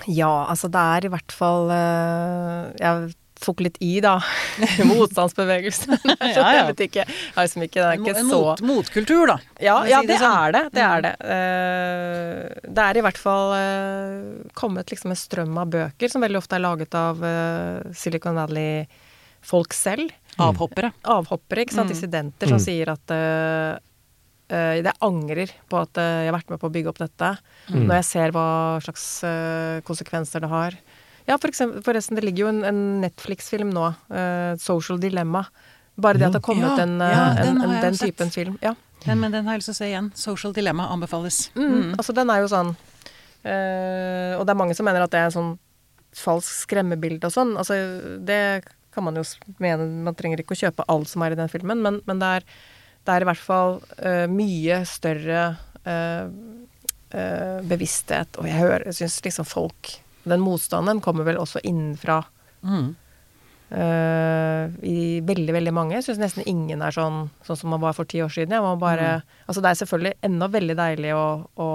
Ja, altså det er i hvert fall eh, Jeg tok litt i, da. Motstandsbevegelsen. Ja, ja. Jeg vet ikke. Jeg liksom ikke, det er ikke så mot, motkultur, da. Ja, ja det, det sånn. er det. Det er det. Uh, det er i hvert fall uh, kommet liksom en strøm av bøker som veldig ofte er laget av uh, Silicon Valley-folk selv. Avhoppere. Avhoppere, ikke sant. Mm. Dissidenter som Mm. sier at jeg angrer på at jeg har vært med på å bygge opp dette. Mm. Når jeg ser hva slags konsekvenser det har. Ja, for eksempel, forresten, det ligger jo en, en Netflix-film nå, uh, 'Social Dilemma'. Bare det at det har kommet Ja, en, eh, ja, en, den den typen film. Ja. Den, men den har jeg lyst til å se igjen. Social Dilemma anbefales. Mm. Altså, den er jo sånn uh, Og det er mange som mener at det er en sånn falsk skremmebilde og sånn. Altså, det kan man jo mene Man trenger ikke å kjøpe alt som er i den filmen, men, men det, er, det er i hvert fall uh, mye større uh, uh, bevissthet. Og jeg hører, jeg syns liksom folk Den motstanden kommer vel også innenfra Mm. Uh, i veldig, veldig mange. Jeg syns nesten ingen er sånn, sånn som man var for ti år siden. Bare, altså det er selvfølgelig enda veldig deilig å, å,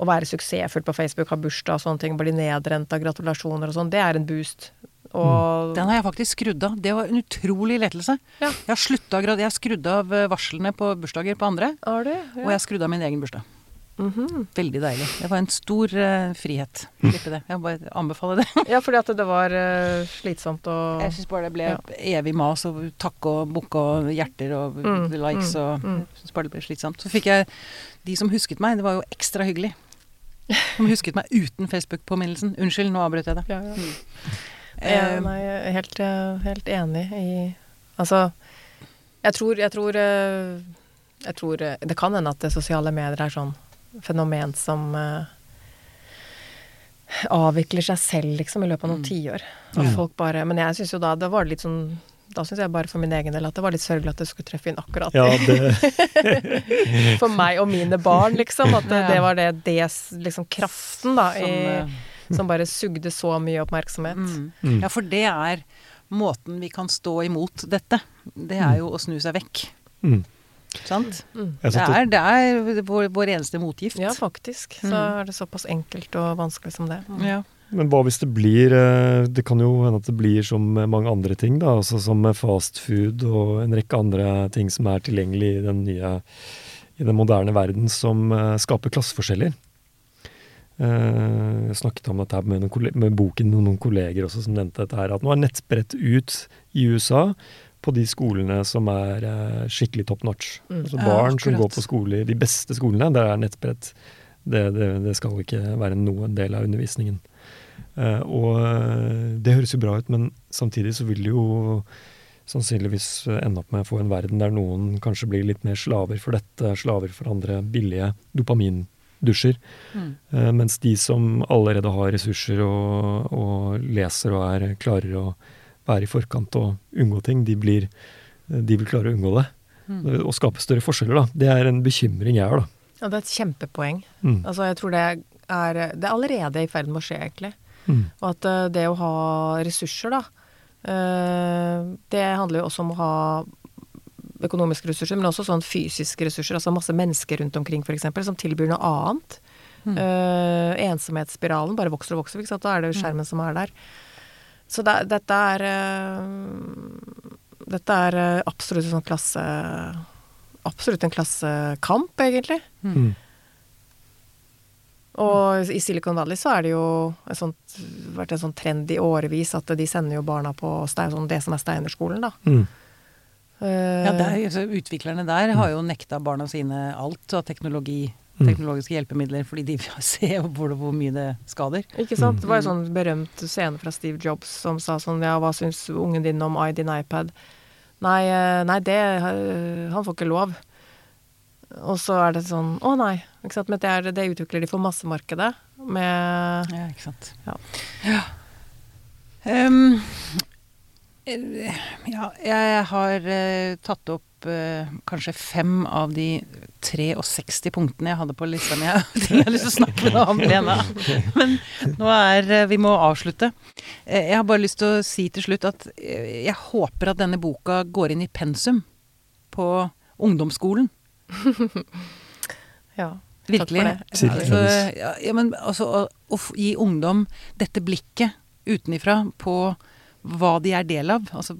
å være suksessfull på Facebook, ha bursdag og sånne ting, bli nedrent av gratulasjoner og sånn. Det er en boost. Og Den har jeg faktisk skrudd av. Det var en utrolig lettelse. Ja. Jeg har, skrudd av eh, varslene på bursdager på andre, du? og jeg har skrudd av min egen bursdag. Mhm. Veldig deilig. Det var en stor uh, frihet. Slippe det. Jeg bare anbefaler det. ja, fordi at det var uh, slitsomt og Jeg syns bare det ble Ja. evig mas og takke og bukke og hjerter og Mm, likes mm, og mm. Jeg syns bare det ble slitsomt. Så fikk jeg de som husket meg. Det var jo ekstra hyggelig. Som husket meg uten Facebook-påminnelsen. Unnskyld, nå avbrøt jeg det. Ja, ja. Eh, nei, jeg er helt, helt enig i Altså, jeg tror, jeg tror eh, Jeg tror Det kan hende at det sosiale medier er sånn fenomen som eh, avvikler seg selv, liksom, i løpet av noen Mm. tiår. Mm. folk bare Men jeg syns jo da det var litt sånn Da syns jeg bare for min egen del at det var litt sørgelig at det skulle treffe inn akkurat Ja, det for meg og mine barn, liksom. At det, det var det, det liksom kraften, da, som, i, eh, som bare sugde så mye oppmerksomhet. mm. Mm. Ja, for det er måten vi kan stå imot dette. Det er jo å snu seg vekk. mm. Sant? Mm. Det er, det er vår, vår eneste motgift. Ja, faktisk. Så Mm. er det såpass enkelt og vanskelig som det. Mm. Ja. Men hva hvis det blir eh, Det kan jo hende at det blir som mange andre ting, da. Altså som fast food og en rekke andre ting som er tilgjengelig i den nye i den moderne verden, som eh, skaper klasseforskjeller. Eh, Jeg snakket om dette med, noen med boken med noen kolleger også som nevnte dette her, at nå er nettbrett ut i USA på de skolene som er eh, skikkelig top notch. Mm. Altså barn som går på skole i de beste skolene, der er nettbrett. Det, det, det skal ikke være noen del av undervisningen. Uh, og eh, det høres jo bra ut, men samtidig så vil det jo sannsynligvis ende opp med å få en verden der noen kanskje blir litt mer slaver for dette, slaver for andre billige dopamindusjer. Mm. Uh, mens de som allerede har ressurser og, og leser og er klarer å være i forkant og unngå ting, de, blir, de vil klare å unngå det. Mm. Og skape større forskjeller, da. Det er en bekymring jeg har, da. Ja, det er et kjempepoeng. Mm. Altså, jeg tror det er Det er allerede i ferd med å skje, egentlig. Mm. Og at eh, det å ha ressurser, da eh, Det handler jo også om å ha økonomiske ressurser, men også sånn fysiske ressurser. Altså masse mennesker rundt omkring, f.eks., som tilbyr noe annet. Mm. Uh, ensomhetsspiralen bare vokser og vokser, ikke sant? da er det skjermen som er der. Så det, dette er eh, Dette er eh, absolutt en sånn klasse Absolutt en klassekamp, egentlig. Mm. Og i Silicon Valley så er det jo et sånt, vært en sånn trend i årevis at de sender jo barna på sånn det som er Steinerskolen, da. Mm. Eh, Ja, der, så utviklerne der har jo nekta barna sine alt av teknologi, Mm. Teknologiske hjelpemidler, fordi de vil se hvor, hvor mye det skader. Ikke sant? Det var jo sånn berømt scene fra Steve Jobs som sa sånn Ja, hva syns ungen din om i din iPad? Nei, eh, nei det eh, Han får ikke lov. Og så er det sånn Å nei. Ikke sant? Men det, er, det utvikler de for massemarkedet med Ja, ikke sant. Ja. Ja. Ehm, eh, ja, jeg har eh, tatt opp eh, kanskje fem av de 63 punktene jeg hadde på lista mi. Ting jeg har lyst til å snakke med deg om, Lena. Men nå er eh, Vi må avslutte. Eh, jeg har bare lyst til å si til slutt at eh, jeg håper at denne boka går inn i pensum på ungdomsskolen. Ja. Virkelig. Takk for det. Altså, ja, ja, men altså å, å gi ungdom dette blikket utenifra på hva de er del av, altså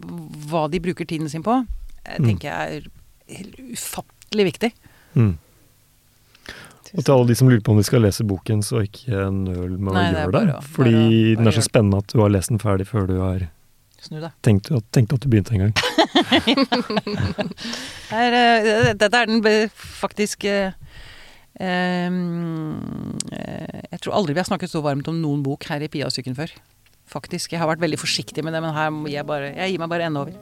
hva de bruker tiden sin på, Mm. tenker jeg er ufattelig viktig. Mm. Og til alle de som lurer på om de skal lese boken, så ikke nøl med å det gjøre det. bare å- Fordi å- den er så spennende at du har lest den ferdig før du har tenkt, at- tenkt at du begynte en gang. Det eh, Dette er den faktisk eh, eh, Jeg tror aldri vi har snakket så varmt om noen bok her i Pia-syken før. Faktisk. Jeg har vært veldig forsiktig med det, men her må jeg bare Jeg gir meg bare ende over.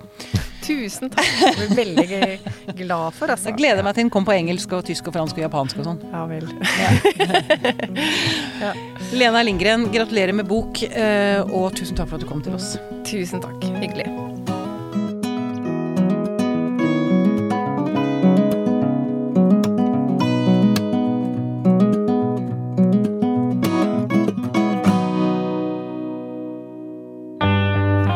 Tusen takk. Jeg blir veldig glad for, altså. Jeg gleder meg til den kom på engelsk og tysk og fransk og japansk og sånn. Ja vel. Lena Lindgren, gratulerer med bok, eh, og tusen takk for at du kom til oss. Tusen takk. Hyggelig.